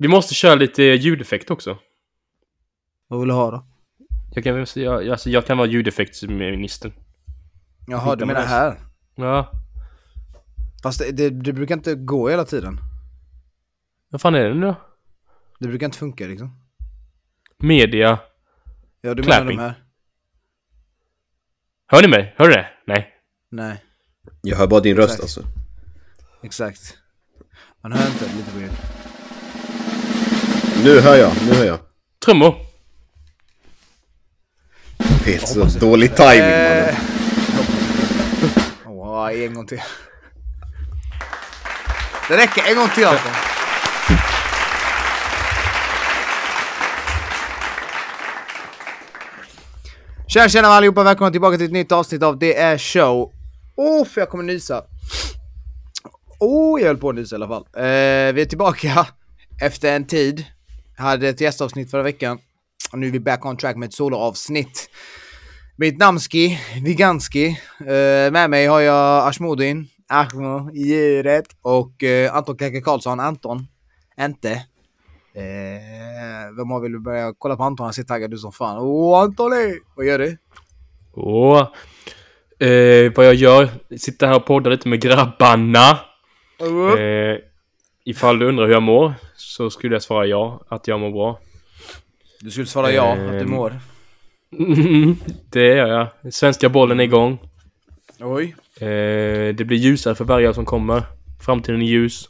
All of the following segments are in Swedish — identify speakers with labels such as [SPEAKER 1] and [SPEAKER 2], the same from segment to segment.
[SPEAKER 1] Vi måste köra lite ljudeffekt också.
[SPEAKER 2] Vad vill du ha då?
[SPEAKER 1] Jag kan, jag, alltså, jag kan vara ljudeffektsministern.
[SPEAKER 2] Jaha, du menar här?
[SPEAKER 1] Ja.
[SPEAKER 2] Fast det, det, det brukar inte gå hela tiden.
[SPEAKER 1] Vad fan är det nu då?
[SPEAKER 2] Det brukar inte funka liksom.
[SPEAKER 1] Media.
[SPEAKER 2] Ja, du
[SPEAKER 1] Clapping.
[SPEAKER 2] menar de här?
[SPEAKER 1] Hör ni mig? Hör du det? Nej.
[SPEAKER 2] Nej,
[SPEAKER 3] Jag hör bara din röst
[SPEAKER 2] Exakt.
[SPEAKER 3] alltså.
[SPEAKER 2] exakt. Man hör inte, lite weird.
[SPEAKER 3] Nu hör jag, nu hör jag.
[SPEAKER 1] Trummor.
[SPEAKER 3] Helt så dålig timing mannen.
[SPEAKER 2] Eh, Åh, en gång till. Det räcker, en gång till Anton. Tjena tjena allihopa, välkomna tillbaka till ett nytt avsnitt av Det är show. Åh, oh, för jag kommer nysa. Åh, oh, jag höll på att nysa i alla fall. Eh, vi är tillbaka efter en tid. Hade ett gästavsnitt förra veckan. Och nu är vi back on track med ett soloavsnitt. Mitt namnski, Viganski. Eh, med mig har jag Ashmodin, Ashmo, djuret och eh, Anton Keke Karlsson, Anton. Inte. Eh, vem har vi vill börja kolla på Anton? Han ser taggad ut som fan. Åh Antoni! Vad gör du?
[SPEAKER 1] Åh. Eh, vad jag gör? Sitter här och poddar lite med grabbarna. Eh, ifall du undrar hur jag mår så skulle jag svara ja, att jag mår bra.
[SPEAKER 2] Du skulle svara ja, att du
[SPEAKER 1] Ehm.
[SPEAKER 2] mår.
[SPEAKER 1] det gör jag. Svenska bollen är igång.
[SPEAKER 2] Oj.
[SPEAKER 1] Eh, det blir ljusare för varje år som kommer. Framtiden är ljus.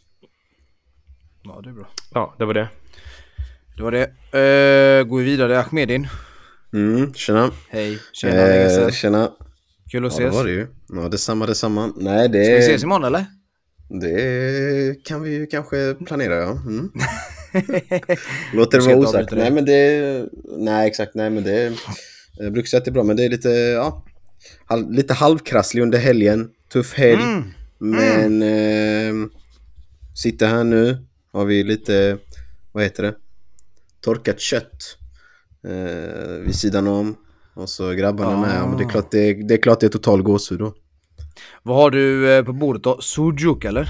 [SPEAKER 2] Ja, det är bra.
[SPEAKER 1] Ja, det var det.
[SPEAKER 2] Det var det. Eh, går vi vidare, Ahmedin.
[SPEAKER 3] Mm, tjena.
[SPEAKER 2] Hej. Tjena,
[SPEAKER 3] Eh, tjena.
[SPEAKER 2] Kul att
[SPEAKER 3] Ja, det
[SPEAKER 2] ses.
[SPEAKER 3] var det ju. Ja, detsamma, detsamma. Nej, det...
[SPEAKER 2] Ska vi ses imorgon eller?
[SPEAKER 3] Det kan vi ju kanske planera, ja. Mm. Låter det vara osagt. Nej, men det... Nej, exakt. Nej, men det... Jag brukar säga att det är bra, men det är lite... Ja, halv... lite halvkrasslig under helgen. Tuff helg.
[SPEAKER 2] Mm.
[SPEAKER 3] Men... Eh, sitter här nu. Har vi lite... Vad heter det? Torkat kött. Eh, vid sidan om. Och så grabbarna
[SPEAKER 2] Ah.
[SPEAKER 3] med. Ja, men det är klart det är, det är, klart det är total gåshud då.
[SPEAKER 2] Vad har du eh, på bordet då? Sujuk eller?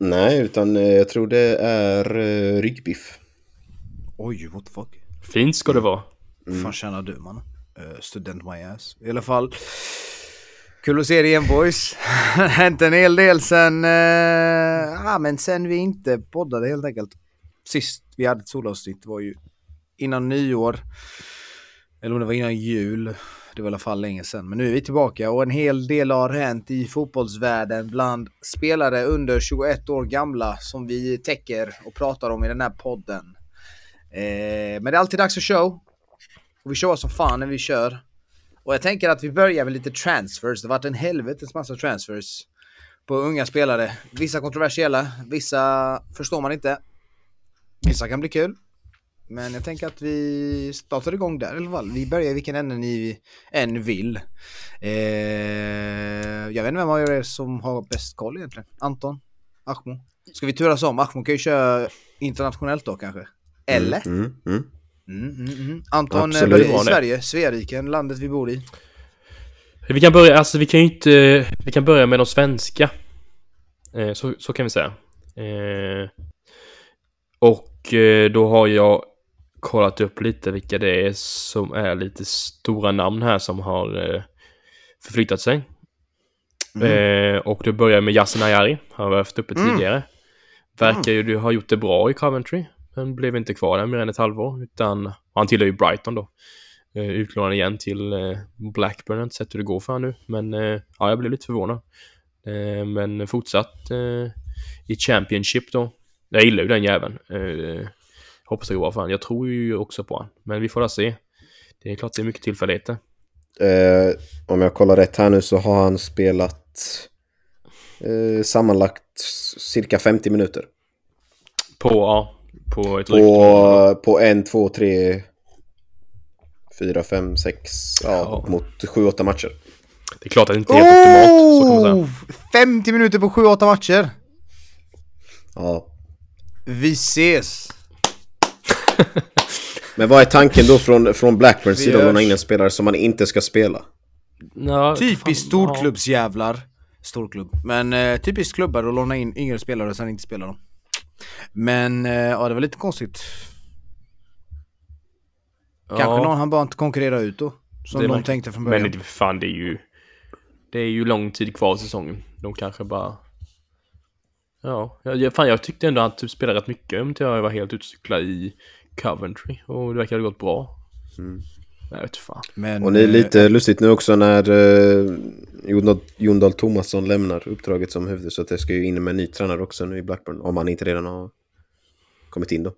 [SPEAKER 3] Nej, utan eh, jag tror det är eh, ryggbiff.
[SPEAKER 2] Oj, what the fuck?
[SPEAKER 1] Fint ska det vara.
[SPEAKER 2] Vad fan tjänar du man? Uh, student my ass. I alla fall. Kul att se dig igen boys. Hänt en hel del sen, uh, ja men sen vi inte poddade helt enkelt. Sist vi hade ett solavsnitt var ju innan nyår. Eller om det var innan jul. Det var i alla fall länge sedan. Men nu är vi tillbaka och en hel del har hänt i fotbollsvärlden bland spelare under 21 år gamla som vi täcker och pratar om i den här podden. Eh, men det är alltid dags för show. Och vi kör som fan när vi kör. Och jag tänker att vi börjar med lite transfers. Det har varit en helvetes massa transfers på unga spelare. Vissa kontroversiella, vissa förstår man inte. Vissa kan bli kul. Men jag tänker att vi startar igång där i alla fall. Vi börjar i vilken ände ni än vill. Eh, jag vet inte vem av er som har bäst koll egentligen. Anton? Ahmo? Ska vi turas om? Ahmo kan ju köra internationellt då kanske. Eller?
[SPEAKER 3] Mm, mm.
[SPEAKER 2] Mm, mm, mm. Anton
[SPEAKER 3] Absolut.
[SPEAKER 2] börjar i. Sverige, Sveriken, landet vi bor i.
[SPEAKER 1] Vi kan börja, alltså vi kan ju inte... Vi kan börja med de svenska. Eh, så, så kan vi säga. Eh, och eh, då har jag kollat upp lite vilka det är som är lite stora namn här som har eh, förflyttat sig.
[SPEAKER 2] Mm.
[SPEAKER 1] Eh, och då börjar med Yasin Ayari. Han har haft uppe
[SPEAKER 2] Mm.
[SPEAKER 1] tidigare. Verkar ju ha gjort det bra i Coventry. Men blev inte kvar där mer än ett halvår. Utan han tillhör ju Brighton då. Eh, utlånad igen till eh, Blackburn. Jag har inte sett hur det går för honom nu. Men eh, ja, jag blev lite förvånad. Eh, men fortsatt eh, i Championship då. Jag gillar ju den jäveln. Hoppas det går bra för honom. Jag tror ju också på honom. Men vi får väl se. Det är klart det är mycket tillfälligheter.
[SPEAKER 3] Eh, om jag kollar rätt här nu så har han spelat eh, sammanlagt cirka 50 minuter.
[SPEAKER 1] På, ja, på ett drygt
[SPEAKER 3] På, på en, två, tre, fyra, fem, sex, ja,
[SPEAKER 1] Ja.
[SPEAKER 3] mot sju, åtta matcher.
[SPEAKER 1] Det är klart att det inte är helt optimalt. Så kan man säga.
[SPEAKER 2] Oh! 50 minuter på 7-8 matcher.
[SPEAKER 3] Ja.
[SPEAKER 2] Vi ses.
[SPEAKER 3] Men vad är tanken då från, från Blackburns sida att låna in en spelare som man inte ska spela?
[SPEAKER 1] Ja,
[SPEAKER 2] Typiskt storklubbsjävlar. Storklubb. Men eh, typiskt klubbar att låna in yngre spelare och sen inte spela dem. Men eh, ja, det var lite konstigt. Kanske
[SPEAKER 1] Ja,
[SPEAKER 2] någon han bara inte konkurrera ut då. Som
[SPEAKER 1] Det
[SPEAKER 2] de tänkte från början.
[SPEAKER 1] Men det, fan, det är ju... Det är ju lång tid kvar i säsongen. De kanske bara... Ja, jag, fan jag tyckte ändå att han typ spelade rätt mycket om jag var helt utcyklad i Coventry. Och det verkar ha gått bra.
[SPEAKER 3] Mm.
[SPEAKER 1] Jag vet fan.
[SPEAKER 2] Men,
[SPEAKER 3] Och det är
[SPEAKER 2] eh,
[SPEAKER 3] lite lustigt nu också när uh, Jon, Jon Dahl Tomasson lämnar uppdraget som huvud så att det ska ju in med en ny tränare också nu i Blackburn. Om han inte redan har kommit in då.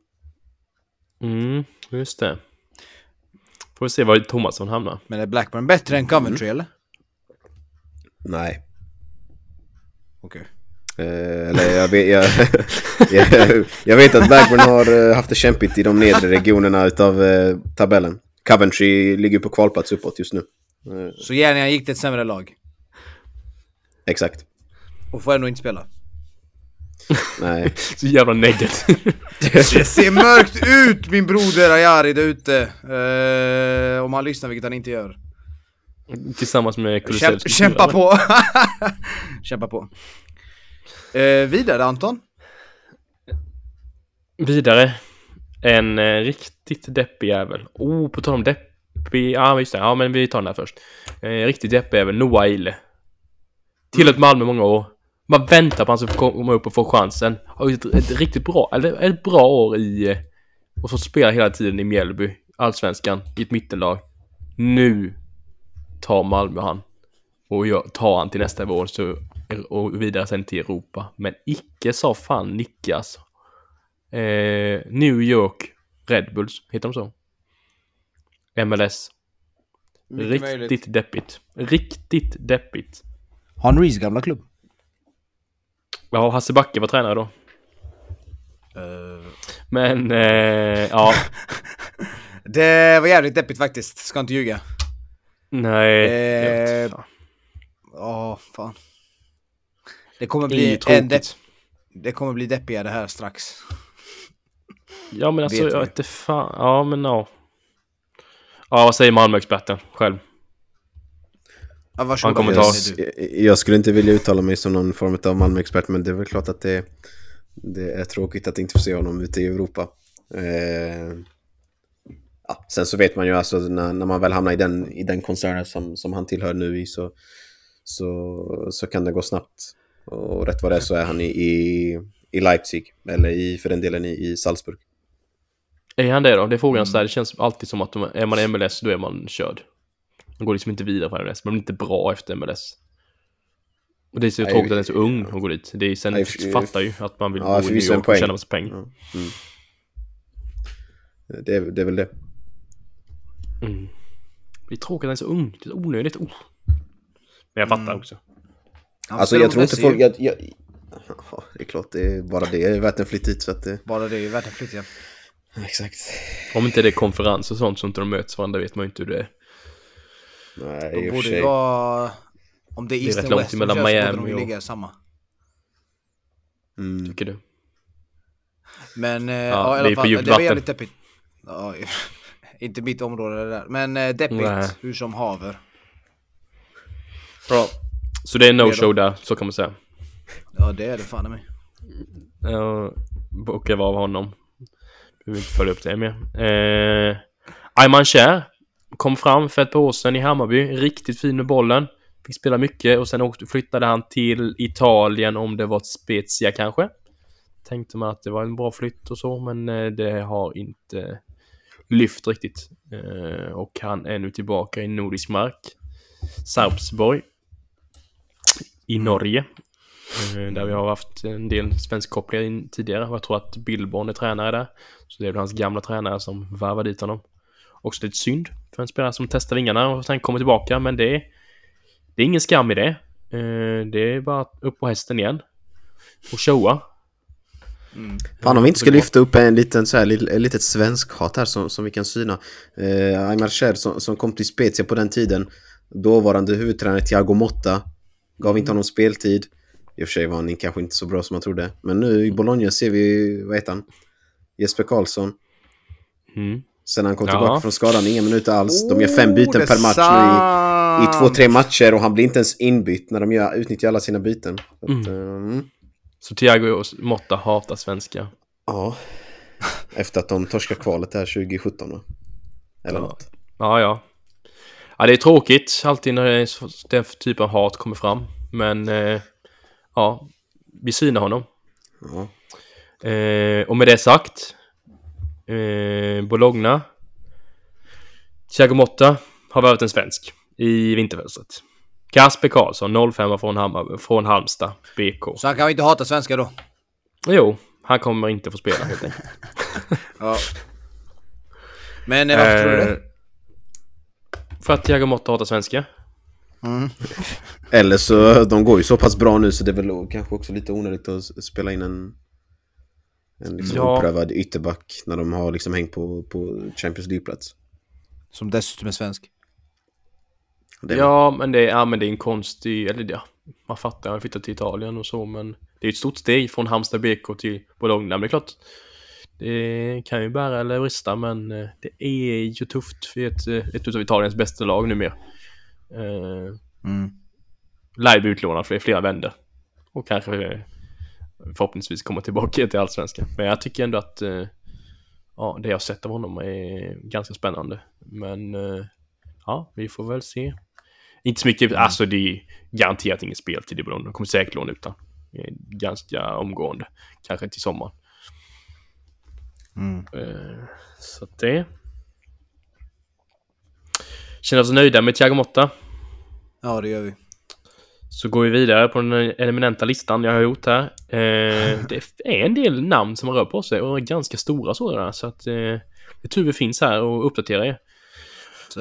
[SPEAKER 1] Mm, just det. Får vi se var Thomasson hamnar.
[SPEAKER 2] Men är Blackburn bättre än Coventry eller?
[SPEAKER 3] Nej.
[SPEAKER 2] Okej.
[SPEAKER 3] Eh, eller jag vet, jag, jag, jag vet att Blackburn har eh, haft det kämpigt i de nedre regionerna utav eh, tabellen. Coventry ligger på kvalplats uppåt just nu. Eh,
[SPEAKER 2] Så gärna gick till ett sämre lag.
[SPEAKER 3] exakt.
[SPEAKER 2] Och får ändå inte spela.
[SPEAKER 3] Nej.
[SPEAKER 1] Så jävla negativt.
[SPEAKER 2] Det ser mörkt ut min broder Ayari där ute. Eh, om han lyssnar, vilket han inte gör.
[SPEAKER 1] Tillsammans med Kulusevski.
[SPEAKER 2] kämpa på! kämpa på. Eh, vidare Anton.
[SPEAKER 1] Vidare. En eh, riktigt deppig jävel. Oh, på tal om deppig... Ja, just det. Ja, men vi tar den här först. Eh, riktigt deppig jävel. Noah Eile. Tillhört Malmö många år. Man väntar på att han ska komma upp och få chansen. Har gjort ett, ett riktigt bra, eller ett bra år i... eh, Och så spelar hela tiden i Mjällby. Allsvenskan. I ett mittenlag. Nu tar Malmö han. Och gör, tar han till nästa vår så, och vidare sen till Europa. Men icke sa fan Nicke alltså. Eh, New York Red Bulls, heter de så? MLS.
[SPEAKER 2] Mycket
[SPEAKER 1] Riktigt
[SPEAKER 2] möjligt.
[SPEAKER 1] deppigt. Riktigt deppigt.
[SPEAKER 2] Henrys gamla klubb.
[SPEAKER 1] Ja, Hasse Backe var tränare då.
[SPEAKER 2] Eh,
[SPEAKER 1] Men, eh, ja.
[SPEAKER 2] det var jävligt deppigt faktiskt, ska inte ljuga.
[SPEAKER 1] Nej.
[SPEAKER 2] Eh,
[SPEAKER 1] inte fan.
[SPEAKER 2] Ja, fan. Det kommer
[SPEAKER 1] Det
[SPEAKER 2] bli en
[SPEAKER 1] tråkigt.
[SPEAKER 2] depp... Det kommer bli deppigare här strax.
[SPEAKER 1] Ja, men alltså, jag inte fan. Ja, men ja. Ja, vad säger Malmöexperten själv?
[SPEAKER 2] Ja, varsågod.
[SPEAKER 1] Han
[SPEAKER 2] du.
[SPEAKER 3] jag- jag skulle inte vilja uttala mig som någon form av Malmö-expert men det är väl klart att det, det är tråkigt att inte få se honom ute i Europa. Eh, ja, sen så vet man ju alltså när, när man väl hamnar i den, i den koncernen som, som han tillhör nu i så, så, så kan det gå snabbt. Och rätt vad det är så är han i, i, i Leipzig eller i, för den delen i, i Salzburg.
[SPEAKER 1] Är han det då? Det är frågan
[SPEAKER 2] Mm.
[SPEAKER 1] så här, Det känns alltid som att de, är man i MLS då är man körd. Man går liksom inte vidare från MLS. Man blir inte bra efter MLS. Och det är så tråkigt att den är så ung och går dit. Det är, sen
[SPEAKER 3] Nej,
[SPEAKER 1] fattar ju att man vill
[SPEAKER 3] Ja,
[SPEAKER 1] bo i New York och tjäna massa pengar.
[SPEAKER 3] Ja, mm. det, är, det är väl det.
[SPEAKER 1] Mm. Det är tråkigt att den är så ung. Det är onödigt. Oh. Men jag fattar
[SPEAKER 2] Mm.
[SPEAKER 1] också.
[SPEAKER 3] Alltså jag tror inte folk... Jag, jag, ja, det är klart, det är bara det är värt en flytt hit så att det...
[SPEAKER 2] Bara det är värt en flytt ja.
[SPEAKER 3] Exakt.
[SPEAKER 1] Om inte det är konferens och sånt så inte de möts varandra vet man ju inte hur det är.
[SPEAKER 3] Nej,
[SPEAKER 2] De
[SPEAKER 3] i och för
[SPEAKER 2] borde ju
[SPEAKER 3] sig.
[SPEAKER 2] vara... Om det är
[SPEAKER 1] är
[SPEAKER 2] East
[SPEAKER 1] rätt
[SPEAKER 2] and
[SPEAKER 1] långt
[SPEAKER 2] West de
[SPEAKER 1] mellan
[SPEAKER 2] så borde
[SPEAKER 1] Miami
[SPEAKER 2] de ju
[SPEAKER 1] och-
[SPEAKER 2] ligga samma.
[SPEAKER 3] Mm.
[SPEAKER 1] Tycker du?
[SPEAKER 2] Men eh, ja, i
[SPEAKER 1] det är
[SPEAKER 2] alla fall, det var jävligt deppigt. Ja, inte mitt område det där. Men eh, deppigt, hur som haver.
[SPEAKER 1] Bra. Så det är no-show där, så kan man säga.
[SPEAKER 2] Ja det är det fan i mig.
[SPEAKER 1] Jag bokar av honom. Behöver inte följa upp det mer. Eh, Ayman Cher kom fram för ett par år sedan i Hammarby. Riktigt fin med bollen. Fick spela mycket och sen flyttade han till Italien om det var Spezia kanske. Tänkte man att det var en bra flytt och så men eh, det har inte lyft riktigt. Eh, och han är nu tillbaka i nordisk mark. Sarpsborg. I Norge. Eh, Där vi har haft en del svenskkopplingar in tidigare och jag tror att Billborn är tränare där. Så det är väl hans gamla tränare som varvar dit honom. Också lite synd för en spelare som testar vingarna och sen kommer tillbaka men det är, det är ingen skam i det. Eh, Det är bara upp på hästen igen. Och showa.
[SPEAKER 2] Mm.
[SPEAKER 3] Fan om vi inte ska lyfta upp en liten så här, ett litet svenskhat här som, som vi kan syna. Eh, Aymar Cher som, som kom till Spezia på den tiden. Dåvarande huvudtränare Thiago Motta. Gav inte honom speltid. I och för sig var han kanske inte så bra som man trodde. Men nu i Bologna ser vi, vad heter han? Jesper Karlsson.
[SPEAKER 1] Mm.
[SPEAKER 3] Sen han kom
[SPEAKER 1] Ja.
[SPEAKER 3] tillbaka från skadan, inga minuter alls. De gör fem byten
[SPEAKER 2] Oh, det är
[SPEAKER 3] per match nu i, i två, tre matcher och han blir inte ens inbytt när de gör, utnyttjar alla sina byten. Så att,
[SPEAKER 1] Mm.
[SPEAKER 3] eh, mm.
[SPEAKER 1] Så Thiago Motta hatar svenska.
[SPEAKER 3] Ja. Efter att de torskade kvalet där 2017 va? Eller
[SPEAKER 1] Ja.
[SPEAKER 3] något.
[SPEAKER 1] Ja, ja. Ja, det är tråkigt alltid när den typen av hat kommer fram. Men eh, ja, vi synar honom.
[SPEAKER 3] Ja.
[SPEAKER 1] Eh, och med det sagt. Eh, Bologna. Thiago Motta har värvat en svensk i vinterfönstret. Kasper Karlsson, 05 från, från Halmstad, BK.
[SPEAKER 2] Så han kan ju inte hata svenskar då.
[SPEAKER 1] Jo, han kommer inte få spela helt enkelt.
[SPEAKER 2] Ja. Men eh, varför tror du det?
[SPEAKER 1] För att Thiago Motta hatar svenska.
[SPEAKER 2] Mm.
[SPEAKER 3] Eller så, de går ju så pass bra nu så det är väl kanske också lite onödigt att spela in en, en liksom
[SPEAKER 1] Ja.
[SPEAKER 3] oprövad ytterback när de har liksom hängt på, på Champions League-plats.
[SPEAKER 2] Som dessutom är svensk.
[SPEAKER 3] Det är
[SPEAKER 1] Ja, men det, är- ja, men det är en konstig... Eller ja, man fattar. Han flyttat till Italien och så, men det är ett stort steg från Halmstad BK till Bologna. Men det är klart, det kan ju bära eller brista, men eh, det är ju tufft för ett, eh, ett utav Italiens bästa lag numera. Eh,
[SPEAKER 2] Mm.
[SPEAKER 1] bli utlånad för flera vänder. Och kanske förhoppningsvis komma tillbaka till Allsvenskan. Men jag tycker ändå att eh, ja, det jag sett av honom är ganska spännande. Men eh, ja, vi får väl se. Inte så mycket, alltså det är garanterat ingen speltid i Bologna. De kommer säkert låna ut han. Eh, Ganska omgående. Kanske till sommaren.
[SPEAKER 2] Mm.
[SPEAKER 1] Eh, Så det. Känner oss nöjda med Thiago Motta.
[SPEAKER 2] Ja, det gör vi.
[SPEAKER 1] Så går vi vidare på den eminenta listan jag har gjort här. Eh, det är en del namn som rör på sig och ganska stora sådana. Så att eh, det är tur vi finns här och uppdaterar er.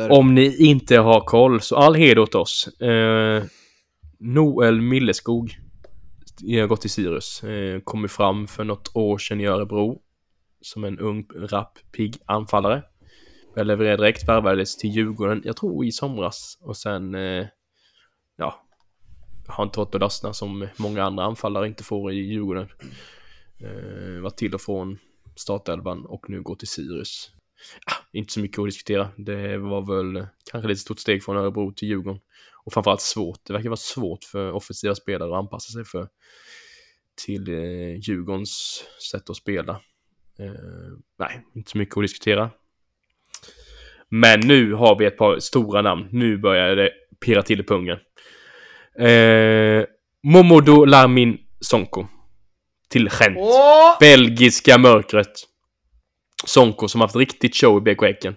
[SPEAKER 1] Om ni inte har koll, så all heder åt oss. Eh, Noel Milleskog. Jag har gått till Sirius. Eh, kommer fram för något år sedan i Örebro. Som en ung, rapp, pigg anfallare. Började leverera direkt, värvades till Djurgården, jag tror i somras. Och sen, eh, ja, har inte fått att lossna som många andra anfallare inte får i Djurgården. Eh, var till och från startelvan och nu går till Sirius. Ah, inte så mycket att diskutera. Det var väl kanske lite stort steg från Örebro till Djurgården. Och framförallt svårt. Det verkar vara svårt för offensiva spelare att anpassa sig för till eh, Djurgårdens sätt att spela. Eh, nej, inte så mycket att diskutera. Men nu har vi ett par stora namn. Nu börjar det pirra till i pungen. Eh, Momodo Lamin Sonko. Till Gent. Belgiska mörkret. Sonko som haft riktigt show i BK Häcken.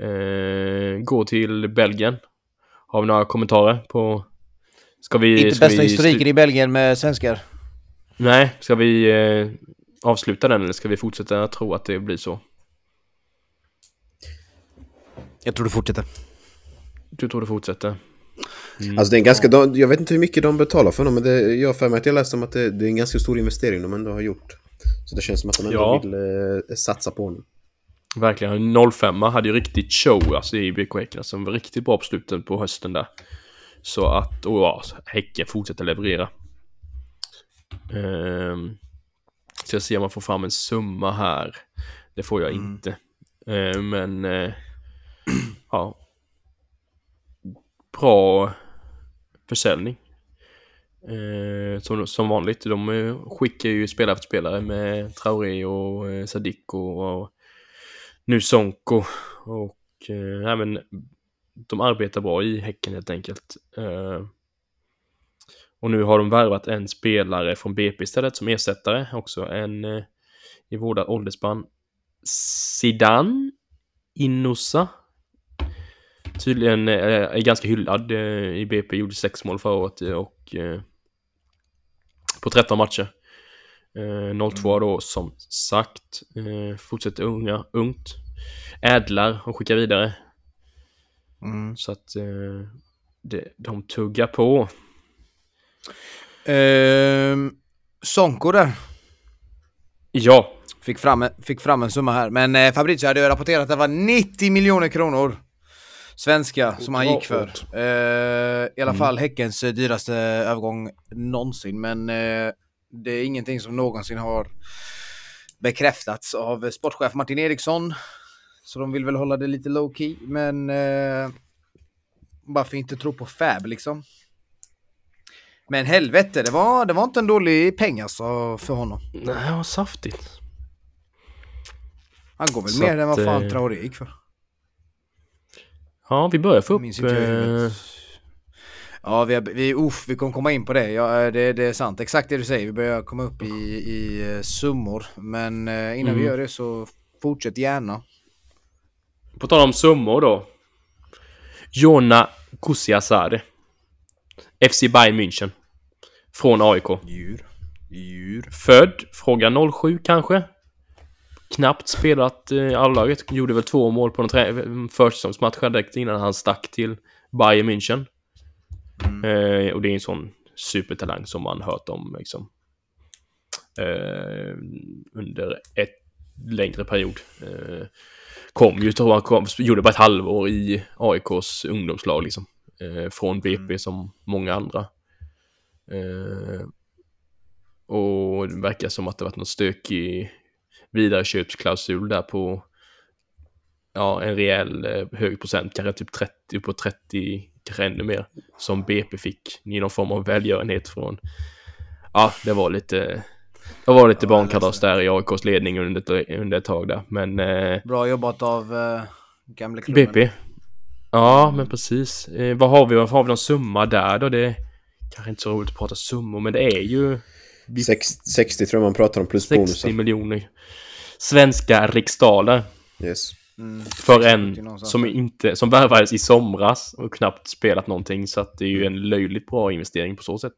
[SPEAKER 1] Eh, går till Belgien. Har vi några kommentarer på... Ska vi...
[SPEAKER 2] Inte
[SPEAKER 1] ska
[SPEAKER 2] bästa
[SPEAKER 1] vi
[SPEAKER 2] historiken i Belgien med svenskar.
[SPEAKER 1] Nej, ska vi eh, avsluta den eller ska vi fortsätta tro att det blir så?
[SPEAKER 2] Jag tror du fortsätter.
[SPEAKER 1] Du tror det fortsätter? Mm.
[SPEAKER 3] Alltså det är en ganska, jag vet inte hur mycket de betalar för honom men det, jag har för mig att jag läste om att det, det är en ganska stor investering de ändå har gjort. Så det känns som att de ändå
[SPEAKER 1] Ja.
[SPEAKER 3] vill eh, satsa på honom.
[SPEAKER 1] Verkligen. 05 hade ju riktigt show alltså, i BK Häcken som var riktigt bra på slutet på hösten där. Så att, och ja, Häcken fortsätter leverera. Ehm, så jag ser om man får fram en summa här. Det får jag
[SPEAKER 2] Mm.
[SPEAKER 1] inte. Ehm, men, eh, ja. Bra försäljning. Eh, som, som vanligt, de eh, skickar ju spelare för spelare med Traoré och eh, Sadiko och nu Sonko och eh, men de arbetar bra i Häcken helt enkelt. Eh, och nu har de värvat en spelare från BP istället som ersättare, också en eh, i vårda åldersspann. Sidan Inusa. Tydligen eh, är ganska hyllad eh, i BP, gjorde sex mål förra året eh, och eh, på 13 matcher. Eh, 02 då som sagt. Fortsätter unga, ungt. Ädlar och skickar vidare.
[SPEAKER 2] Mm.
[SPEAKER 1] Så att det, de tuggar på.
[SPEAKER 2] Ehm, Sonko där.
[SPEAKER 1] Ja,
[SPEAKER 2] Fick fram, en- fick fram en summa här. Men eh, Fabrizio hade ju rapporterat att det var 90 miljoner kronor svenska som han gick för. Eh, I alla fall Häckens eh, dyraste övergång någonsin. Men eh, det är ingenting som någonsin har bekräftats av sportchef Martin Eriksson. Så de vill väl hålla det lite low key. Men eh, varför inte tro på Fab liksom? Men helvete, det var, det var inte en dålig peng alltså för honom.
[SPEAKER 1] nej, vad saftigt.
[SPEAKER 2] Han går väl
[SPEAKER 1] Så
[SPEAKER 2] mer än vad fan
[SPEAKER 1] eh,
[SPEAKER 2] Traoré gick för.
[SPEAKER 1] Ja, vi börjar få upp... Eh.
[SPEAKER 2] Ja, vi, har, vi, uff, vi kommer komma in på det. Ja, eh, det. Det är sant. Exakt det du säger. Vi börjar komma upp i, i eh, summor. Men innan vi
[SPEAKER 1] Mm.
[SPEAKER 2] gör det så fortsätt gärna.
[SPEAKER 1] på tal om summor då. Jonna Kusiasare. FC Bayern München. Från AIK.
[SPEAKER 2] Djur. Djur.
[SPEAKER 1] Född, fråga 07 kanske. Knappt spelat eh, A-laget. Gjorde väl två mål på en försäsongsmatch direkt innan han stack till Bayern München.
[SPEAKER 2] Mm.
[SPEAKER 1] Eh, och det är en sån supertalang som man hört om liksom. Eh, under ett längre period. Eh, kom ju, tror jag, kom, gjorde bara ett halvår i AIKs ungdomslag liksom. Eh, från BP
[SPEAKER 2] Mm.
[SPEAKER 1] som många andra. Eh, och det verkar som att det varit någon stökig vidareköpsklausul där på ja, en rejäl eh, hög procent, kanske typ 30 på 30, kanske ännu mer, som BP fick i någon form av välgörenhet från, ja, det var lite, det var lite
[SPEAKER 2] Ja,
[SPEAKER 1] barnkalas där i AIKs ledning under under ett tag där, men eh,
[SPEAKER 2] Bra jobbat av uh, gamla klubben.
[SPEAKER 1] BP. Ja, men precis. Eh, vad har vi? Vad har vi någon summa där då? Det kanske inte så roligt att prata summor, men det är ju vi-
[SPEAKER 3] Sex, 60 tror jag man pratar om plus
[SPEAKER 1] 60
[SPEAKER 3] bonusar.
[SPEAKER 1] miljoner svenska riksdaler
[SPEAKER 3] Yes.
[SPEAKER 2] Mm.
[SPEAKER 1] för
[SPEAKER 2] 60
[SPEAKER 1] en som inte, som värvades i somras och knappt spelat någonting så att det är ju en löjligt bra investering på så sätt.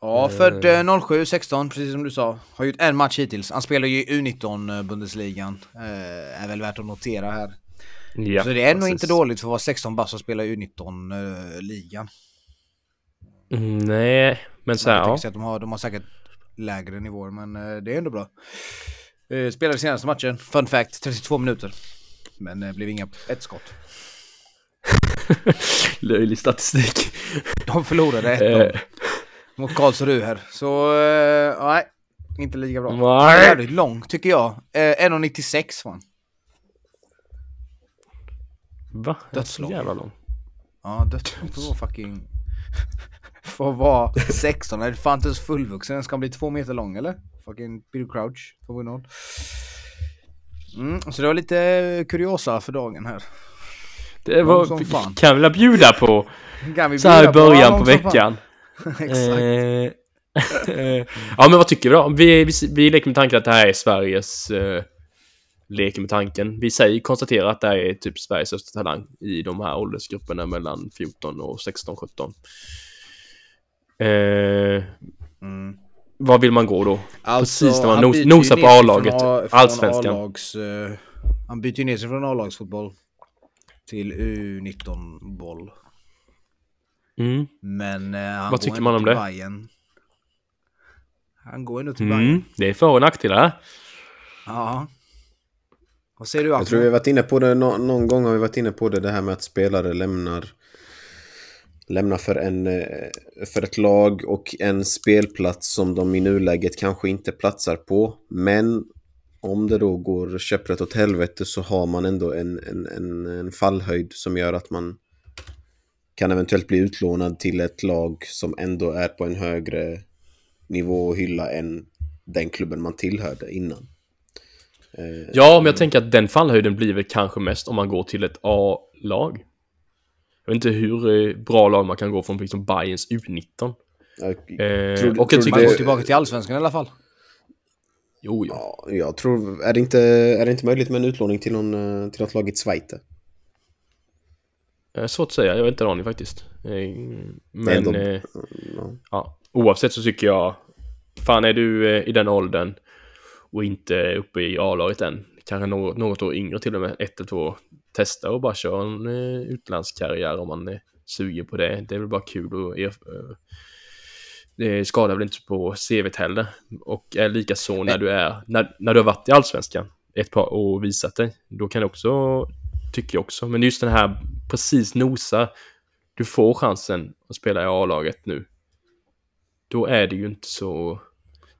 [SPEAKER 2] Ja, född eh, 07, 16, precis som du sa. Har gjort en match hittills. Han spelar ju i U19 eh, Bundesligan. Eh, är väl värt att notera här.
[SPEAKER 1] Ja,
[SPEAKER 2] så det är nog inte dåligt för att vara 16 bass och spela i U19-ligan.
[SPEAKER 1] Mm, nej, men så här, ja.
[SPEAKER 2] att de har, de har säkert lägre nivåer, men eh, det är ändå bra. Eh, spelade senaste matchen, fun fact, 32 minuter. Men det blev inga ett skott.
[SPEAKER 1] Löjlig statistik.
[SPEAKER 2] De förlorade 1-0
[SPEAKER 1] Eh,
[SPEAKER 2] mot Karlsruhe här. Så, eh, nej. Inte lika bra.
[SPEAKER 1] Nej.
[SPEAKER 2] Jävligt lång tycker jag. Eh, 1,96 var han.
[SPEAKER 1] Va? Det är så
[SPEAKER 2] Dödslång.
[SPEAKER 1] jävla lång.
[SPEAKER 2] Ja, dödslång att vara fucking... Att vara 16, är det fan inte ens fullvuxen. Den ska bli två meter lång eller? Fucking Peter Crouch 2.0. Mm, så det var lite kuriosa för dagen här.
[SPEAKER 1] Det var,
[SPEAKER 2] fan.
[SPEAKER 1] kan vi bjuda på
[SPEAKER 2] Kan vi
[SPEAKER 1] så här i början på
[SPEAKER 2] fan?
[SPEAKER 1] veckan.
[SPEAKER 2] Exakt.
[SPEAKER 1] Eh, eh, ja men vad tycker vi då? Vi, vi, vi leker med tanken att det här är Sveriges eh, leker med tanken. Vi säger, konstaterar att det här är typ Sveriges största talang i de här åldersgrupperna mellan 14 och 16, 17. Eh,
[SPEAKER 2] Mm.
[SPEAKER 1] vad vill man gå då?
[SPEAKER 2] Alltså,
[SPEAKER 1] Precis när man nos- nosar på A-laget, allsvenskan.
[SPEAKER 2] A-lags, eh, han byter ju ner sig från A-lagsfotboll till U19-boll.
[SPEAKER 1] Mm.
[SPEAKER 2] Men eh, han
[SPEAKER 1] Vad
[SPEAKER 2] går
[SPEAKER 1] tycker man om det?
[SPEAKER 2] Bayern. Han går ändå till Bayern.
[SPEAKER 1] Mm. Det är för och nackdelar.
[SPEAKER 2] Ja. Vad säger du
[SPEAKER 3] Jag tror vi har varit inne på det, nå- någon gång har vi varit inne på det, det här med att spelare lämnar lämnar för, en, eh, för ett lag och en spelplats som de i nuläget kanske inte platsar på. Men om det då går käpprätt åt helvete så har man ändå en, en, en, en fallhöjd som gör att man kan eventuellt bli utlånad till ett lag som ändå är på en högre nivå och hylla än den klubben man tillhörde innan. Eh,
[SPEAKER 1] Ja, men jag tänker att den fallhöjden blir väl kanske mest om man går till ett A-lag. Jag vet inte hur eh, bra lag man kan gå från liksom Bayerns U19.
[SPEAKER 3] jag-
[SPEAKER 1] Eh,
[SPEAKER 3] Tror-
[SPEAKER 1] och jag
[SPEAKER 3] du
[SPEAKER 2] Man
[SPEAKER 1] tycker...
[SPEAKER 2] går tillbaka till Allsvenskan i alla fall.
[SPEAKER 1] Jo, jo.
[SPEAKER 3] Ja, jag tror... Är det, inte, är det inte möjligt med en utlåning till, någon, eh, till något lag i Schweiz?
[SPEAKER 1] Svårt att säga, jag har inte en aning faktiskt. Men
[SPEAKER 3] Ändå-
[SPEAKER 1] eh,
[SPEAKER 3] Ja.
[SPEAKER 1] oavsett så tycker jag, fan är du i den åldern och inte uppe i A-laget än, kanske något, något år yngre till och med, ett eller två år, testa och bara köra en eh, utlandskarriär om man är sugen på det. Det är väl bara kul och eh, det skadar väl inte på CVt heller. Och är lika så när du är, när, när du har varit i Allsvenskan ett par år och visat dig, då kan det också, tycker jag också, men just den här precis nosa, du får chansen att spela i A-laget nu. Då är det ju inte så,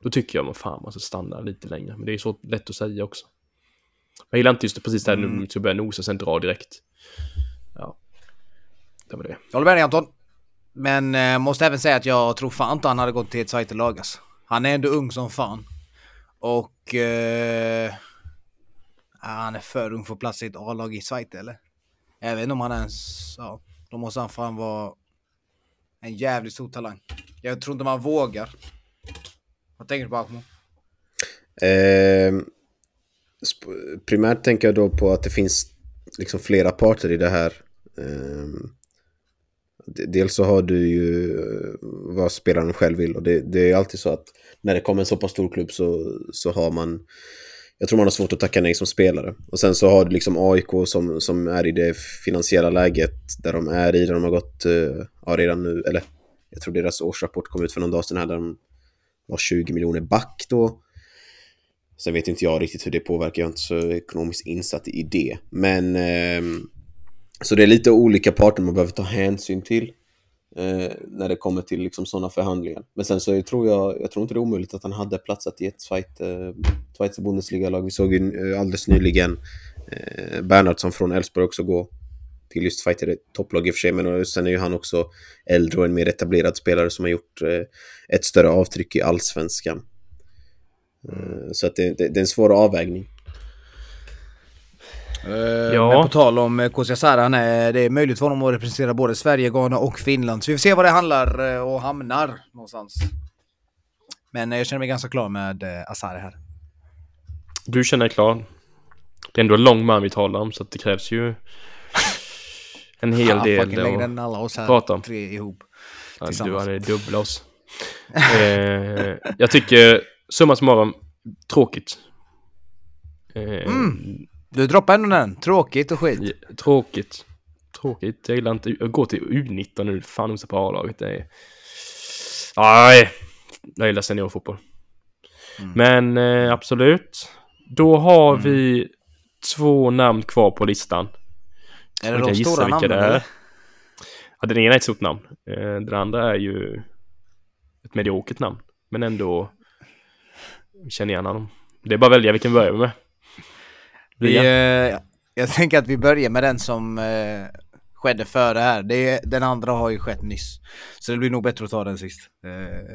[SPEAKER 1] då tycker jag man fan måste stanna lite längre, men det är så lätt att säga också. Jag gillar inte just det precis där
[SPEAKER 2] Mm.
[SPEAKER 1] nu, att börja nosa sen dra direkt. Ja, det var det.
[SPEAKER 2] Jag håller med dig Anton. Men eh, måste även säga att jag tror fan inte han hade gått till ett Zweite-lag alltså. Han är ändå ung som fan. Och... Eh, han är för ung för plats i ett A-lag i Schweiz eller? Jag vet inte om han ens... Ja, då måste han fan vara en jävligt stor talang. Jag tror inte man vågar. Vad tänker du på Akmo?
[SPEAKER 3] Eh, sp- primärt tänker jag då på att det finns liksom flera parter i det här. Ehm, dels så har du ju eh, vad spelaren själv vill och det, det är alltid så att när det kommer en så pass stor klubb så, så har man jag tror man har svårt att tacka nej som spelare. Och sen så har du liksom AIK som, som är i det finansiella läget där de är i, där de har gått, eh, ja redan nu, eller jag tror deras årsrapport kom ut för någon dag sedan här där de var 20 miljoner back då. Sen vet inte jag riktigt hur det påverkar, jag är inte så ekonomiskt insatt i det. Men ehm, så det är lite olika parter man behöver ta hänsyn till eh, när det kommer till liksom sådana förhandlingar. Men sen så tror jag, jag tror inte det är omöjligt att han hade platsat i ett Schweiz, eh, Schweizer Bundesliga-lag. Vi såg ju eh, alldeles nyligen eh, Bernhardsson från Elfsborg också gå till just Schweiz, det är ett topplag i och för sig, men eh, sen är ju han också äldre och en mer etablerad spelare som har gjort eh, ett större avtryck i allsvenskan. Eh, Så att det, det, det är en svår avvägning.
[SPEAKER 2] Ja. Men på tal om eh, Kusiasara, han är, det är möjligt för honom att representera både Sverige, Ghana och Finland. Så vi får se var det handlar eh, och hamnar någonstans. Men eh, jag känner mig ganska klar med eh, Asare här.
[SPEAKER 1] Du känner dig klar. Det är ändå en lång man vi talar om så att det krävs ju en hel
[SPEAKER 2] Ja,
[SPEAKER 1] del
[SPEAKER 2] längre
[SPEAKER 1] att
[SPEAKER 2] än alla oss här
[SPEAKER 1] prata om.
[SPEAKER 2] tre ihop.
[SPEAKER 1] Ja, du hade dubbla oss. eh, jag tycker summa summarum, tråkigt. Eh,
[SPEAKER 2] Mm. Du droppar ändå den. Tråkigt och skit.
[SPEAKER 1] ja, Tråkigt. Tråkigt. Jag gillar inte att gå till U19 nu. Fan nosa på A-laget. Det är... Nej. Jag gillar seniorfotboll.
[SPEAKER 2] Mm.
[SPEAKER 1] Men eh, absolut. Då har
[SPEAKER 2] Mm.
[SPEAKER 1] vi två namn kvar på listan.
[SPEAKER 2] Är det de
[SPEAKER 1] gissa
[SPEAKER 2] stora
[SPEAKER 1] vilka
[SPEAKER 2] namnen?
[SPEAKER 1] det är. Ja, den ena är ett stort namn. Eh, Den andra är ju ett mediokert namn. Men ändå känner igen honom. Det är bara att välja vilken börjar vi med.
[SPEAKER 2] Vi, eh, jag tänker att vi börjar med den som eh, skedde före här. Det är, den andra har ju skett nyss. Så det blir nog bättre att ta den sist. Eh,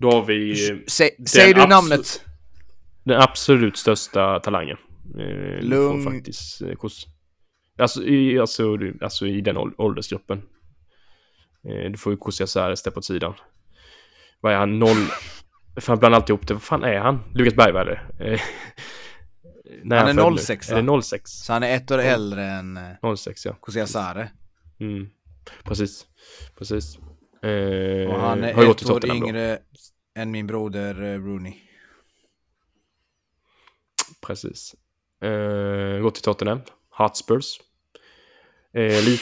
[SPEAKER 1] Då har vi
[SPEAKER 2] sä, säger du namnet?
[SPEAKER 1] den absolut största talangen. Eh,
[SPEAKER 2] Lugn.
[SPEAKER 1] Faktiskt eh. Alltså, i, alltså, alltså i den ål- åldersgruppen. Eh, du får ju Kosia Säres där på sidan. Vad är han? Noll... Fan, bland alltid ihop det. Vad fan är han? Lukas Bergvall eller? Eh, när
[SPEAKER 2] Han är
[SPEAKER 1] född nu?
[SPEAKER 2] 06,
[SPEAKER 1] Är det 06?
[SPEAKER 2] Så han är ett år äldre än eh,
[SPEAKER 1] 06 ja.
[SPEAKER 2] Kosia Sare.
[SPEAKER 1] Mm. Precis. Precis. Eh,
[SPEAKER 2] Och han är ett år
[SPEAKER 1] Tottenham då.
[SPEAKER 2] yngre än min broder eh, Rooney.
[SPEAKER 1] Precis. Eh, gått till Tottenham. Hotspurs. Eh, lik,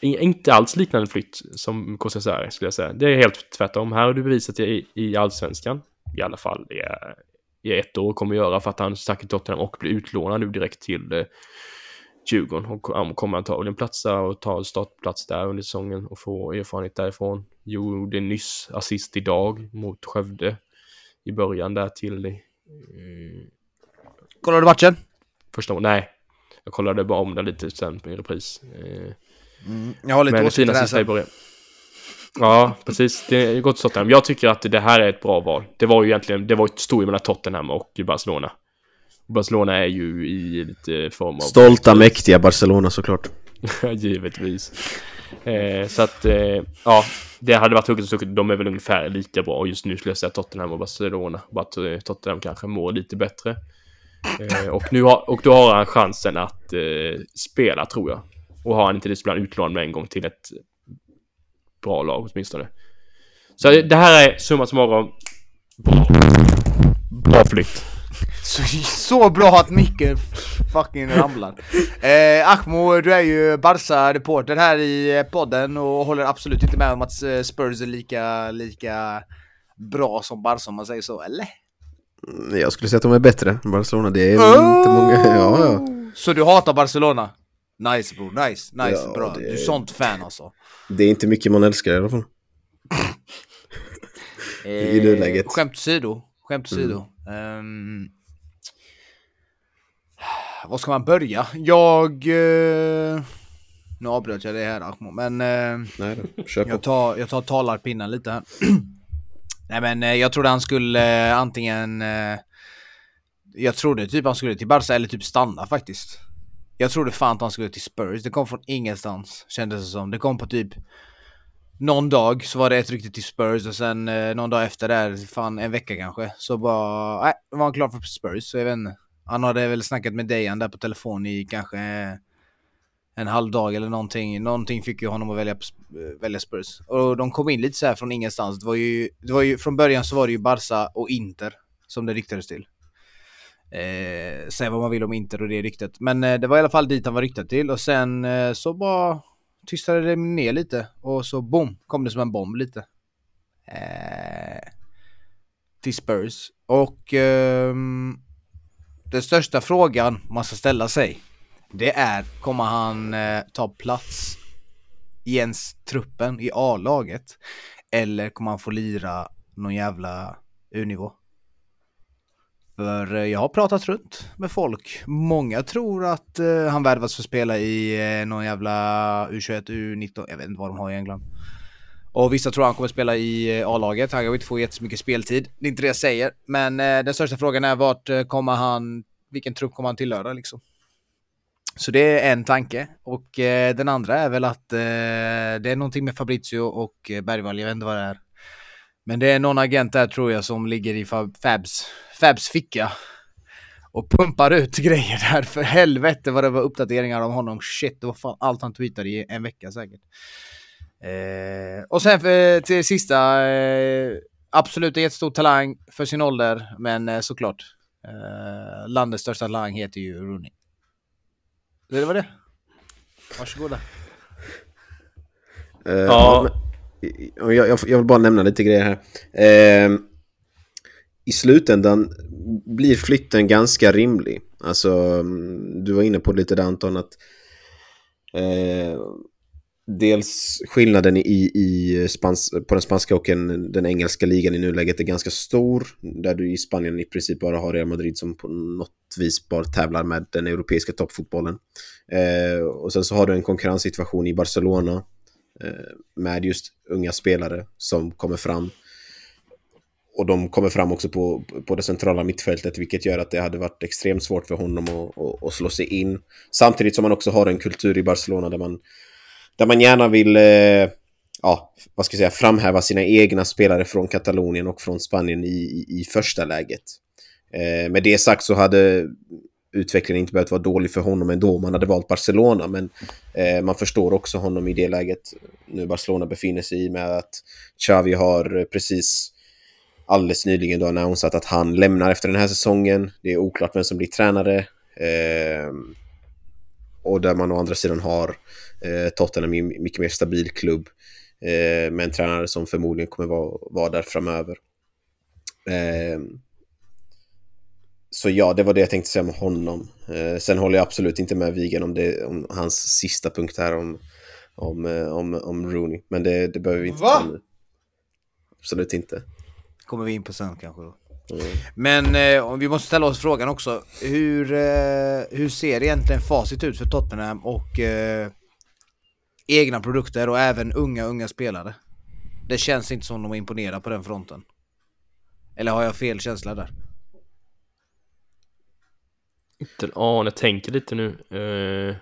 [SPEAKER 1] i- inte alls liknande flytt som KCSR skulle jag säga. Det är helt tvärtom. Här har du bevisat i, i Allsvenskan. I alla fall i, i ett år kommer göra för att han stack till Tottenham och blir utlånad nu direkt till eh, Djurgården. Och han kommer antagligen platsa och ta startplats där under säsongen och få erfarenhet därifrån. Gjorde nyss assist idag mot Skövde i början där till eh,
[SPEAKER 2] Kollar du matchen?
[SPEAKER 1] första gången. Nej, jag kollade bara om den lite sen i repris. Eh,
[SPEAKER 2] Mm. Jag har lite
[SPEAKER 1] men
[SPEAKER 2] åsikter
[SPEAKER 1] fina sista i början. Ja, precis. Det är gott Tottenham. Jag tycker att det här är ett bra val. Det var ju egentligen, det var ett stor mellan Tottenham och Barcelona. Barcelona är ju i lite form av...
[SPEAKER 3] Stolta, mäktiga Barcelona såklart.
[SPEAKER 1] Givetvis. Eh, så att, eh, ja, det hade varit hugget och stucket. De är väl ungefär lika bra. Och just nu skulle jag säga Tottenham och Barcelona. Bara att eh, Tottenham kanske mår lite bättre. Eh, och, nu har, och då har han chansen att eh, spela, tror jag. Och har han inte det så blir han utlånad med en gång till ett bra lag åtminstone. Så det här är summa summarum bra. Bra flytt.
[SPEAKER 2] Så, så bra att Micke fucking ramlar. Eh, Ahmo, du är ju Barca-reporter här i podden och håller absolut inte med om att eh, Spurs är lika, lika bra som Barca om man säger så, eller?
[SPEAKER 3] Jag skulle säga att de är bättre än Barcelona. Det är inte många... Ja, ja.
[SPEAKER 2] Så du hatar Barcelona? Nice bror, nice, nice,
[SPEAKER 3] Ja,
[SPEAKER 2] bra.
[SPEAKER 3] det-
[SPEAKER 2] Du är sånt fan alltså.
[SPEAKER 3] Det är inte mycket man älskar i alla fall. I nuläget.
[SPEAKER 2] Eh, Skämt åsido, skämt
[SPEAKER 3] Mm.
[SPEAKER 2] åsido. Ehm, var ska man börja? Jag... eh, nu avbröt jag det här Ahmo, men... eh,
[SPEAKER 3] Nej då, kör på.
[SPEAKER 2] Jag tar, jag tar talarpinnen lite här. Nej men eh, jag trodde han skulle eh, antingen... Eh, jag trodde typ han skulle till Barca eller typ stanna faktiskt. Jag trodde fan att han skulle till Spurs. Det kom från ingenstans kändes det som. Det kom på typ någon dag så var det ett rykte till Spurs och sen eh, någon dag efter där, fan en vecka kanske, så bara, nej, var han klar för Spurs. Så jag vet inte. Han hade väl snackat med Dejan där på telefon i kanske en halv dag eller någonting. Någonting fick ju honom att välja, välja Spurs. Och de kom in lite så här från ingenstans. Det var ju, det var ju, från början så var det ju Barca och Inter som det ryktades till. Eh, säga vad man vill om Inter och det ryktet. Men eh, det var i alla fall dit han var ryktad till och sen eh, så bara tystade det ner lite och så boom kom det som en bomb lite. Eh, till Spurs. Och eh, den största frågan man ska ställa sig det är, kommer han eh, ta plats i ens truppen i A-laget? Eller kommer han få lira någon jävla U-nivå? För eh, jag har pratat runt med folk. Många tror att eh, han värvas för att spela i eh, någon jävla U21, U19, jag vet inte vad de har i England. Och vissa tror han kommer spela i eh, A-laget. Han kommer inte få jättemycket speltid. Det är inte det jag säger. Men eh, den största frågan är vart eh, kommer han, vilken trupp kommer han tillhöra liksom? Så det är en tanke. Och eh, den andra är väl att eh, det är någonting med Fabrizio och eh, Bergvall, jag vet inte vad det är. Men det är någon agent där tror jag som ligger i Fabs, Fabs ficka. Och pumpar ut grejer där. För helvete vad det var uppdateringar om honom. Shit, det var fan allt han tweetade i en vecka säkert. Eh, och sen för, till sista. Eh, absolut en jättestor talang för sin ålder. Men eh, såklart. Eh, landets största talang heter ju Rooney. Det var det. Varsågoda.
[SPEAKER 3] Uh, ja. Jag, jag, jag, vill bara nämna lite grejer här. Uh, I slutändan blir flytten ganska rimlig. Alltså, mm, du var inne på lite där Anton, att uh, dels skillnaden i, i spans, på den spanska och en, den engelska ligan i nuläget är ganska stor. Där du i Spanien i princip bara har Real Madrid som på något vis bara tävlar med den europeiska toppfotbollen. Eh, och sen så har du en konkurrenssituation i Barcelona eh, med just unga spelare som kommer fram. Och de kommer fram också på, på det centrala mittfältet, vilket gör att det hade varit extremt svårt för honom att, att, att slå sig in. Samtidigt som man också har en kultur i Barcelona där man där man gärna vill eh, ja, vad ska jag säga, framhäva sina egna spelare från Katalonien och från Spanien i, i, i första läget. Eh, med det sagt så hade utvecklingen inte behövt vara dålig för honom ändå om han hade valt Barcelona. Men eh, man förstår också honom i det läget nu Barcelona befinner sig i med att Xavi har precis alldeles nyligen då annonsat att han lämnar efter den här säsongen. Det är oklart vem som blir tränare. Eh, och där man å andra sidan har Eh, Tottenham är en mycket mer stabil klubb eh, med en tränare som förmodligen kommer vara, vara där framöver. Eh, så ja, det var det jag tänkte säga om honom. Eh, sen håller jag absolut inte med Wigen om, det, om hans sista punkt här om, om, eh, om, om Rooney. Men det, det behöver vi inte
[SPEAKER 2] Va?
[SPEAKER 3] ta nu. Absolut inte.
[SPEAKER 2] kommer vi in på sen kanske då. Mm. Men eh, vi måste ställa oss frågan också. Hur, eh, hur ser egentligen facit ut för Tottenham och eh, egna produkter och även unga, unga spelare. Det känns inte som de är imponerade på den fronten. Eller har jag fel känsla där?
[SPEAKER 1] Ja, jag tänker lite nu. Uh...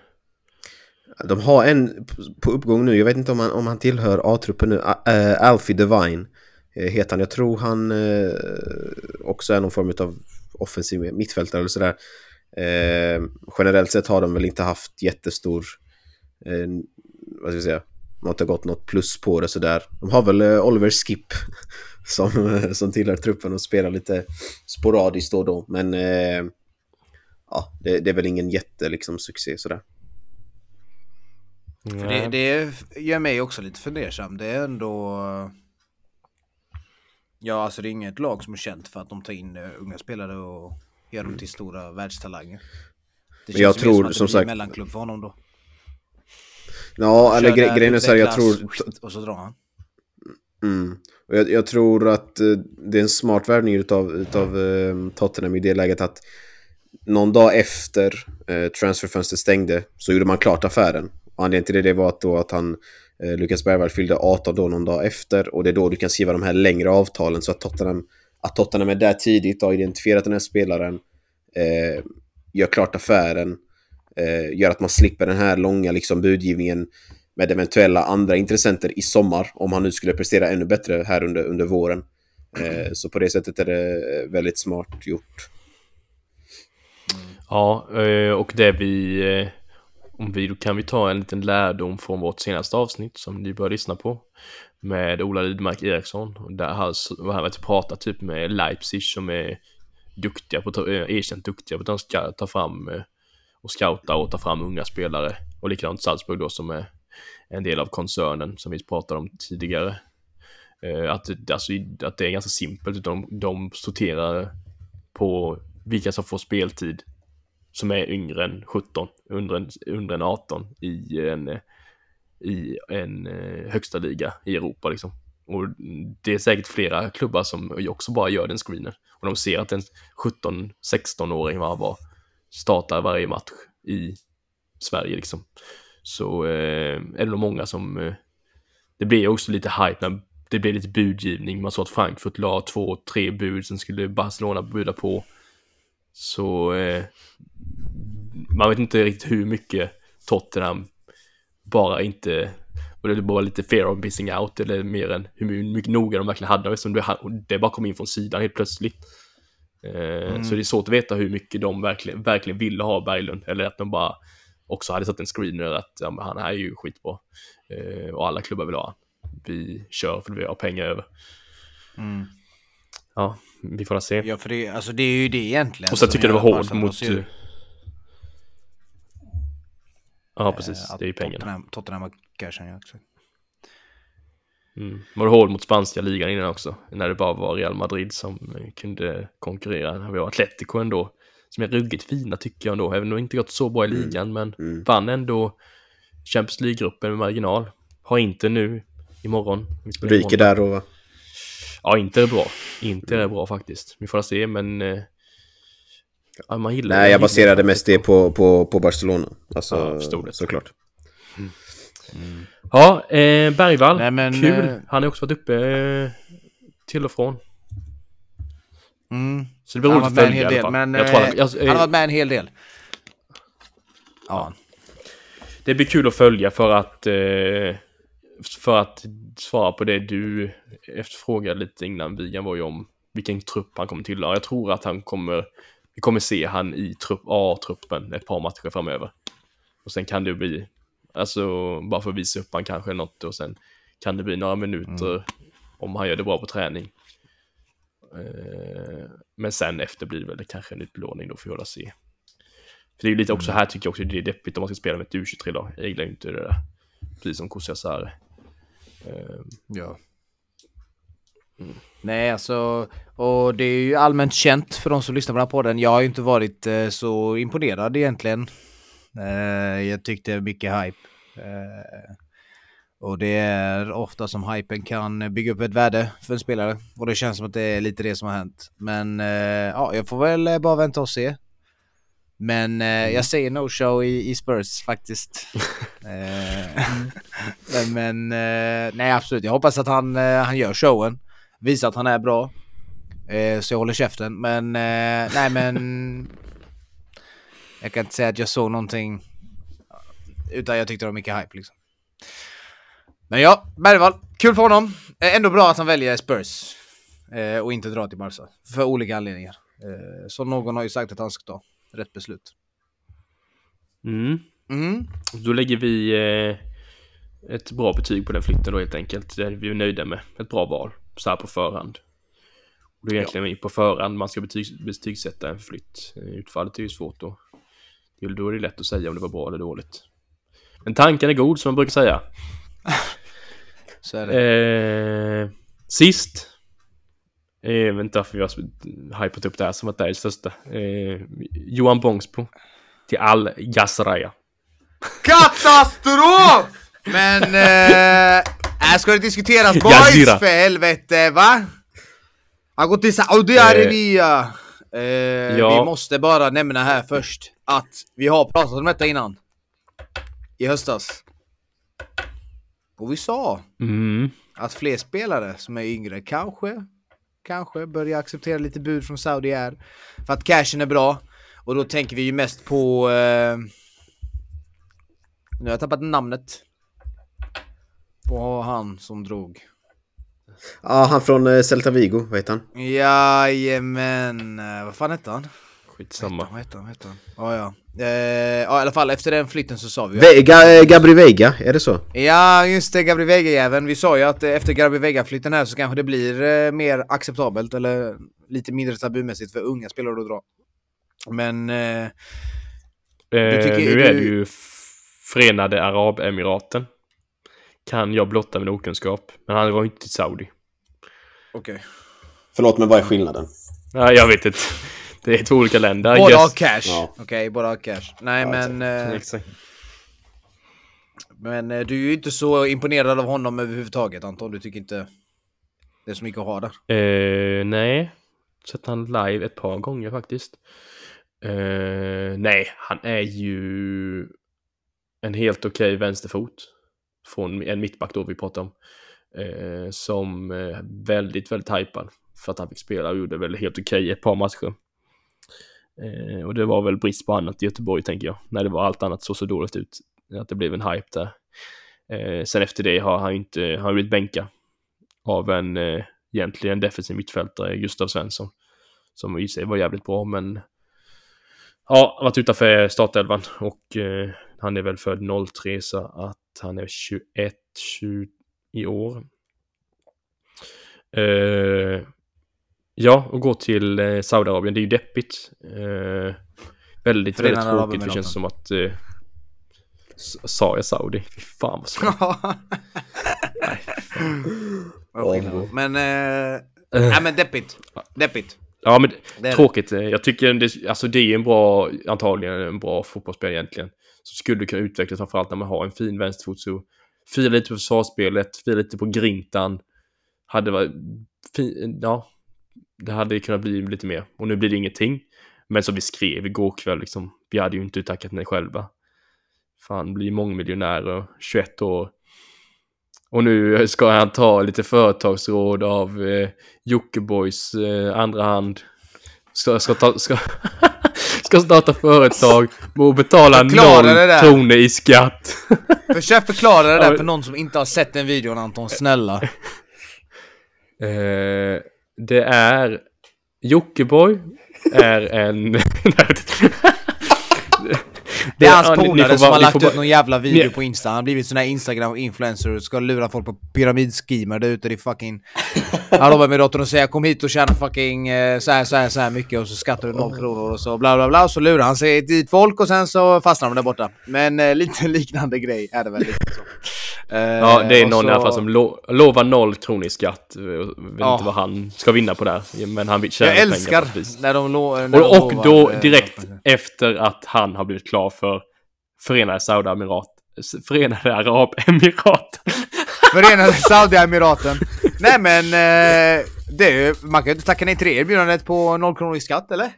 [SPEAKER 3] De har en på uppgång nu, jag vet inte om han, om han tillhör A-truppen nu, uh, Alfie Divine uh, heter han. Jag tror han uh, också är någon form av offensiv mittfältare eller sådär. generellt sett har de väl inte haft jättestor vad ska jag säga, något har gått något plus på det sådär. De har väl eh, Oliver Skip som, som tillhör truppen och spelar lite sporadiskt då och då. Men eh, ja, det, det, är väl ingen jätte liksom succé sådär.
[SPEAKER 2] För det, det gör mig också lite fundersam. Det är ändå... Ja, alltså det är inget lag som är känt för att de tar in uh, unga spelare och gör dem till stora världstalanger. Det känns
[SPEAKER 3] jag
[SPEAKER 2] tror, som
[SPEAKER 3] att
[SPEAKER 2] det
[SPEAKER 3] som sagt...
[SPEAKER 2] mellanklubb för honom då.
[SPEAKER 3] Ja, eller gre grejen är så här, jag tror...
[SPEAKER 2] Och så drar han.
[SPEAKER 3] Mm. Och jag, jag, tror att uh, det är en smart värvning utav, utav uh, Tottenham i det läget att någon dag efter uh, transferfönstret stängde så gjorde man klart affären. Och anledningen till det, det var att, då att han, Eh, Lucas Lukas Bergvall fyllde 18 då någon dag efter och det är då du kan skriva de här längre avtalen så att Tottenham, att Tottenham är där tidigt och har identifierat den här spelaren eh, gör klart affären, eh, gör att man slipper den här långa liksom, budgivningen med eventuella andra intressenter i sommar, om han nu skulle prestera ännu bättre här under, under våren. Eh, så på det sättet är det eh, väldigt smart gjort.
[SPEAKER 1] Ja, eh, och det vi... Om vi, då kan vi ta en liten lärdom från vårt senaste avsnitt som ni bör lyssna på. Med Ola Lidmark Eriksson. Och Där han var han vet, pratar typ med Leipzig som är duktiga på, att ta- eh, erkänt duktiga på att de ska ta fram eh, och scouta och ta fram unga spelare. Och likadant Salzburg då som är en del av koncernen som vi pratade om tidigare. Eh, att, det- alltså, att det är ganska simpelt. De, de sorterar på vilka som får speltid som är yngre än 17, under en, under en 18 i en, i en eh, högsta liga i Europa liksom. Och det är säkert flera klubbar som också bara gör den screenen. Och de ser att en 17-16-åring vad han var startar varje match i Sverige liksom. Så eh, är det nog många som... Eh, det blir också lite hype när det blir lite budgivning. Man såg att Frankfurt la två, tre bud, sen skulle Barcelona buda på. Så eh, man vet inte riktigt hur mycket Tottenham bara inte och det var lite fear of missing out eller mer än hur mycket noga de verkligen hade eftersom det, det bara kom in från sidan helt plötsligt. Eh, Så det är svårt att veta hur mycket de verkligen, verkligen ville ha Berglund eller att de bara också hade satt en screener att ja, han är ju skitbra eh, och alla klubbar vill ha han. Vi kör för vi har pengar över.
[SPEAKER 2] Mm.
[SPEAKER 1] Ja, vi får se.
[SPEAKER 2] Ja, för det, alltså, det är ju det egentligen.
[SPEAKER 1] Och sen tycker jag det var hårt mot...
[SPEAKER 2] ser ut.
[SPEAKER 1] Ja, precis.
[SPEAKER 2] Eh, att
[SPEAKER 1] Det är ju pengarna.
[SPEAKER 2] Tottenham, Tottenham har cashen ja, exakt.
[SPEAKER 1] Mm. Var det hål mot spanska ligan innan också? När det bara var Real Madrid som eh, kunde konkurrera. Vi har Atletico ändå, som är ruggigt fina tycker jag ändå. Även om de inte gått så bra i ligan, men
[SPEAKER 3] Mm.
[SPEAKER 1] vann ändå Champions League-gruppen med marginal. Har inte nu imorgon.
[SPEAKER 3] Ryker där då va?
[SPEAKER 1] Ja, inte är bra. Inte är bra faktiskt. Vi får se, men... Eh, ja, man gillar
[SPEAKER 3] Nej, jag baserade mest det på, på, på Barcelona. Alltså,
[SPEAKER 1] Ja, jag förstod det.
[SPEAKER 3] såklart.
[SPEAKER 1] Ja, eh, Bergvall.
[SPEAKER 2] Nej, men,
[SPEAKER 1] Kul.
[SPEAKER 2] eh,
[SPEAKER 1] Han har också varit uppe eh, till och från.
[SPEAKER 2] Mm.
[SPEAKER 1] Så det blir
[SPEAKER 2] Han
[SPEAKER 1] roligt
[SPEAKER 2] har
[SPEAKER 1] att
[SPEAKER 2] varit med en
[SPEAKER 1] följa i
[SPEAKER 2] hel
[SPEAKER 1] alla
[SPEAKER 2] del,
[SPEAKER 1] fall.
[SPEAKER 2] men
[SPEAKER 1] jag tror
[SPEAKER 2] eh,
[SPEAKER 1] att, jag,
[SPEAKER 2] han har varit med en hel del. Ja.
[SPEAKER 1] Det blir kul att följa för att eh, för att svara på det du efterfrågade lite innan Vigan var ju om vilken trupp han kommer tillhöra. Jag tror att han kommer vi kommer se han i trupp A-truppen ett par matcher framöver. Och sen kan det bli alltså bara för att visa upp han kanske något och sen kan det bli några minuter om han gör det bra på träning. Eh, men sen efter blir det väl kanske en utlåning då får vi hålla se. För det är ju lite också här tycker jag också det är deppigt om man ska spela med ett U23-lag. Jag gillar ju inte det där. Precis som Kusiasare. Uh,
[SPEAKER 2] Ja. Nej, alltså, och det är ju allmänt känt för de som lyssnar på den här podden. Jag har ju inte varit eh, så imponerad egentligen. Eh, jag tyckte mycket hype. Eh, och det är ofta som hypen kan bygga upp ett värde för en spelare. Och det känns som att det är lite det som har hänt. Men eh, ja, jag får väl eh, bara vänta och se. Men eh, jag säger no show i, i Spurs faktiskt. eh, men men eh, nej absolut, jag hoppas att han, eh, han gör showen. Visar att han är bra. Eh, så jag håller käften. Men eh, nej men... Jag kan inte säga att jag såg någonting. Utan jag tyckte det var mycket hype liksom. Men ja, Bergvall. Kul för honom. Eh, ändå bra att han väljer Spurs. Eh, och inte drar till Barca. För olika anledningar. Eh, så någon har ju sagt att han ska ta rätt beslut.
[SPEAKER 1] mm.
[SPEAKER 2] Mm.
[SPEAKER 1] Då lägger vi eh, ett bra betyg på den flytten då helt enkelt. Det är vi nöjda med. Ett bra val. Så här på förhand. Och det är egentligen på förhand man ska betyg, betygsätta en flytt. Eh, Utfallet är ju svårt då. Då är det lätt att säga om det var bra eller dåligt. Men tanken är god som man brukar säga.
[SPEAKER 2] Så är det.
[SPEAKER 1] Eh, sist. Eh, jag vet inte varför vi har hypat upp det här som att det är det största. Eh, Johan Bångsbo. Till all Gasraya.
[SPEAKER 2] Katastrof! Men... Eh, här ska det diskuteras boys för helvete, va? Han går till Saudiarabien. Eh,
[SPEAKER 1] ja.
[SPEAKER 2] Vi måste bara nämna här först att vi har pratat om detta innan. I höstas. Och vi sa
[SPEAKER 1] Mm.
[SPEAKER 2] att fler spelare som är yngre kanske, kanske börjar acceptera lite bud från Saudi är. För att cashen är bra. Och då tänker vi ju mest på... Eh, nu har jag tappat namnet. På han som drog.
[SPEAKER 3] Ja, han från eh, Celta Vigo, vad heter han?
[SPEAKER 2] Jajamän, eh, vad fan hette han?
[SPEAKER 1] Skitsamma.
[SPEAKER 2] Vad hette han? Vad hette han? Ja, ja. Eh, ja, i alla fall efter den flytten så sa vi ju
[SPEAKER 3] Ve Ga Gabri Veiga, är det så?
[SPEAKER 2] Ja, just det, Gabri Vega-jäveln. Vi sa ju att eh, efter Gabri Vega-flytten här så kanske det blir eh, mer acceptabelt eller lite mindre tabumässigt för unga spelare att dra. Men... Eh,
[SPEAKER 1] Eh,
[SPEAKER 2] tycker-
[SPEAKER 1] nu är
[SPEAKER 2] du-
[SPEAKER 1] det ju Förenade Arabemiraten. Kan jag blotta min okunskap. Men han var inte till Saudi.
[SPEAKER 2] Okej.
[SPEAKER 3] Förlåt, men vad är skillnaden?
[SPEAKER 1] Nej, jag vet inte. Det är två olika länder.
[SPEAKER 2] Båda har cash.
[SPEAKER 3] Ja.
[SPEAKER 2] Okej, båda har cash. Nej,
[SPEAKER 3] Ja,
[SPEAKER 2] men... Eh,
[SPEAKER 1] Exakt.
[SPEAKER 2] men eh, du är ju inte så imponerad av honom överhuvudtaget Anton. Du tycker inte det är så mycket att ha där.
[SPEAKER 1] Eh, nej. Sett han live ett par gånger faktiskt. Eh, nej, han är ju en helt okej vänsterfot. Från en mittback då vi pratade om. Eh, som eh, väldigt, väldigt hypad. För att han fick spela och gjorde väl helt okej ett par matcher. Eh, och det var väl brist på annat i Göteborg tänker jag. När det var allt annat så så dåligt ut. Att det blev en hype där. Eh, sen efter det har han ju inte, har blivit bänka av en eh, egentligen defensiv mittfältare, Gustav Svensson. Som i sig var jävligt bra, men ja, har varit utanför startelvan och eh, han är väl född 03 så att han är 21, 20 i år. Eh, ja, och gå till eh, Saudiarabien, det är ju deppigt. Eh, väldigt,
[SPEAKER 2] Förenade
[SPEAKER 1] väldigt tråkigt, det känns som att s- Sa jag Saudi? Fy fan vad svårt. Nej.
[SPEAKER 2] Men... Eh, nej men deppigt. Deppigt.
[SPEAKER 1] Ja, men
[SPEAKER 2] Det
[SPEAKER 1] tråkigt. Eh, Jag tycker det, alltså det är en bra, antagligen en bra fotbollsspelare egentligen. Som skulle kunna utvecklas framförallt när man har en fin vänsterfot. Så fira lite på försvarsspelet, fira lite på grintan. Hade varit, fin, ja, det hade kunnat bli lite mer. Och nu blir det ingenting. Men som vi skrev igår kväll, liksom, vi hade ju inte tackat nej själva. Fan, blir mångmiljonärer, 21 år. Och nu ska han ta lite företagsråd av eh, Jockeboys eh, andra hand. Ska, ska, ta, ska, ska starta företag och betala noll kronor i skatt.
[SPEAKER 2] Försök förklara det där för någon som inte har sett den videon Anton, snälla.
[SPEAKER 1] Eh, det är Jockeboy är en...
[SPEAKER 2] Det är hans polare som
[SPEAKER 1] bara-
[SPEAKER 2] har lagt ut
[SPEAKER 1] bara-
[SPEAKER 2] någon jävla video
[SPEAKER 1] Ni-
[SPEAKER 2] på Insta. Han har blivit sån här Instagram-influencer och ska lura folk på pyramidschemer där ute i fucking Arabemiraten och säga kom hit och tjäna fucking eh, så här, så här, så här mycket och så skattar du noll kronor och så bla bla bla och så lurar han sig dit folk och sen så fastnar de där borta. Men eh, lite liknande grej är det väl lite så. Eh,
[SPEAKER 1] Ja, det är
[SPEAKER 2] och
[SPEAKER 1] någon
[SPEAKER 2] så-
[SPEAKER 1] i alla fall som lo lovar noll kronor i skatt. Jag vet
[SPEAKER 2] Ja.
[SPEAKER 1] inte vad han ska vinna på det. Men han vill tjäna
[SPEAKER 2] Jag
[SPEAKER 1] pengar
[SPEAKER 2] älskar
[SPEAKER 1] på ett vis.
[SPEAKER 2] när de, lo- när
[SPEAKER 1] Och,
[SPEAKER 2] de
[SPEAKER 1] och
[SPEAKER 2] lovar,
[SPEAKER 1] då
[SPEAKER 2] eh,
[SPEAKER 1] direkt efter att han har blivit klar för Förenade Saudiemirat Förenade Arabemirat.
[SPEAKER 2] Förenade Saudiemiraten. Nej men, eh, det är ju, man kan ju inte tacka nej till det erbjudandet på noll kronor i skatt eller?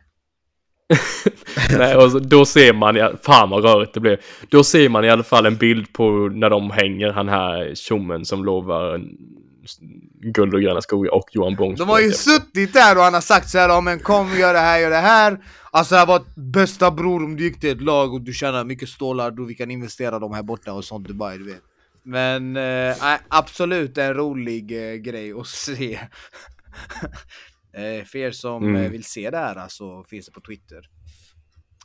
[SPEAKER 1] Nej, och så, då ser man, i- fan vad rörigt det blev. Då ser man i alla fall en bild på när de hänger, han här tjommen som lovar guld och gröna skogar och Johan Bång.
[SPEAKER 2] De har ju suttit där och han har sagt så här, ja men kom gör det här, gör det här. Alltså det här var bästa bror om du gick till ett lag och du tjänar mycket stålar, då vi kan investera dem här borta och sånt Dubai, du vet. Men eh, absolut en rolig eh, grej att se. eh, för er som
[SPEAKER 1] Mm.
[SPEAKER 2] eh, vill se det här så finns det på Twitter.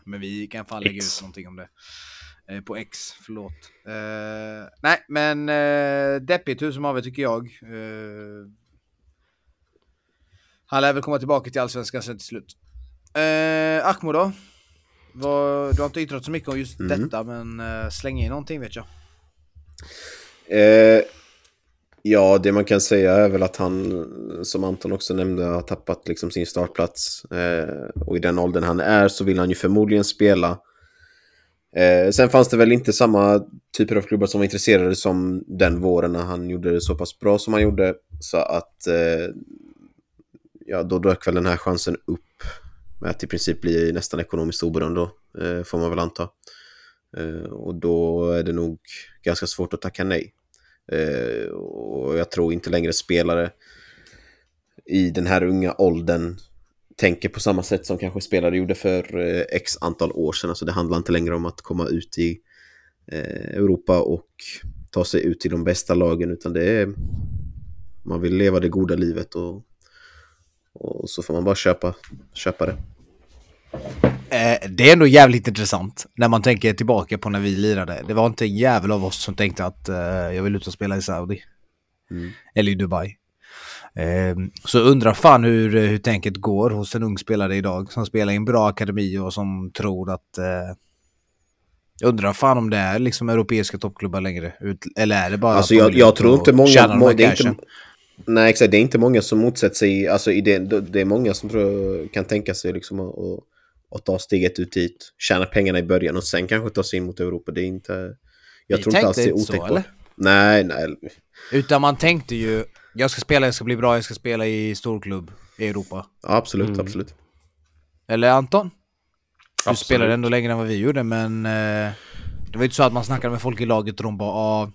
[SPEAKER 2] Men vi kan fan lägga ut någonting om det. Eh, på X, förlåt. Eh, nej, men eh, deppigt hur som haver tycker jag. Eh, han lär väl komma tillbaka till Allsvenskan sen till slut. Eh, Akmo då? Vad, du har inte yttrat så mycket om just
[SPEAKER 3] Mm.
[SPEAKER 2] detta, men eh, släng in någonting vet jag.
[SPEAKER 3] Eh, ja, det man kan säga är väl att han, som Anton också nämnde, har tappat liksom sin startplats. Och i den åldern han är så vill han ju förmodligen spela. Eh, sen fanns det väl inte samma typer av klubbar som var intresserade som den våren när han gjorde det så pass bra som han gjorde. Så att eh, ja, då dök väl den här chansen upp med att i princip bli nästan ekonomiskt oberoende då, eh, får man väl anta. Eh, och då är det nog ganska svårt att tacka nej. Eh, och jag tror inte längre spelare i den här unga åldern tänker på samma sätt som kanske spelare gjorde för eh, x antal år sedan. Alltså det handlar inte längre om att komma ut i eh, Europa och ta sig ut till de bästa lagen utan det är man vill leva det goda livet och, och så får man bara köpa, köpa det.
[SPEAKER 2] Eh, det är ändå jävligt intressant när man tänker tillbaka på när vi lirade. Det var inte en jävel av oss som tänkte att jag vill ut och spela i Saudi.
[SPEAKER 3] Mm.
[SPEAKER 2] Eller i Dubai. Eh, så undrar fan hur, hur tänket går hos en ung spelare idag som spelar i en bra akademi och som tror att... Eh, undrar fan om det är liksom europeiska toppklubbar längre. Ut, eller är det bara...
[SPEAKER 3] Alltså jag, jag tror inte många... må- det är inte, nej exakt, det är inte många som motsätter sig, alltså det, det är många som tror kan tänka sig liksom att, att, ta steget ut dit, tjäna pengarna i början och sen kanske ta sig in mot Europa. Det är inte... Jag
[SPEAKER 2] Ni
[SPEAKER 3] tror inte alls det är otänkbart. Nej, nej.
[SPEAKER 2] Utan man tänkte ju, jag ska spela, jag ska bli bra, jag ska spela i storklubb i Europa.
[SPEAKER 3] Ja, absolut,
[SPEAKER 1] Mm.
[SPEAKER 3] absolut.
[SPEAKER 2] Eller Anton? Du
[SPEAKER 1] Absolut.
[SPEAKER 2] spelade ändå längre än vad vi gjorde men eh, det var inte så att man snackade med folk i laget och de bara ah,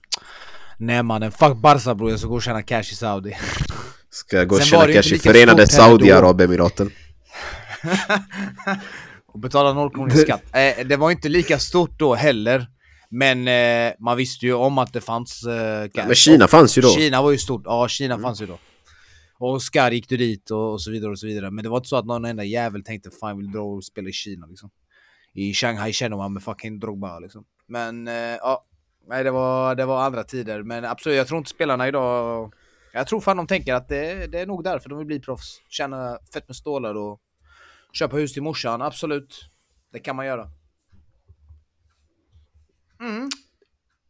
[SPEAKER 2] Nej mannen, fuck Barca bror, jag ska gå och tjäna cash i Saudi.
[SPEAKER 3] Ska jag gå och
[SPEAKER 2] Sen var
[SPEAKER 3] tjäna
[SPEAKER 2] ju
[SPEAKER 3] cash i
[SPEAKER 2] inte lika
[SPEAKER 3] Förenade. Saudiarabemiraten?
[SPEAKER 2] och betala 0 kronor i skatt. Eh, det var inte lika stort då heller. Men eh, man visste ju om att det fanns eh, cash.
[SPEAKER 3] Men Kina fanns ju då.
[SPEAKER 2] Kina var ju stort, ja Kina fanns ju då. Och Oscar gick du dit och, och så vidare och så vidare. Men det var inte så att någon enda jävel tänkte fan vill dra och spela i Kina liksom. I Shanghai känner man med fucking Drogba liksom. Men eh, ja, nej det var, det var andra tider. Men absolut, jag tror inte spelarna idag... Jag tror fan de tänker att det, det är nog därför de vill bli proffs. Tjäna fett med stålar och köpa hus till morsan, absolut. Det kan man göra. Mm.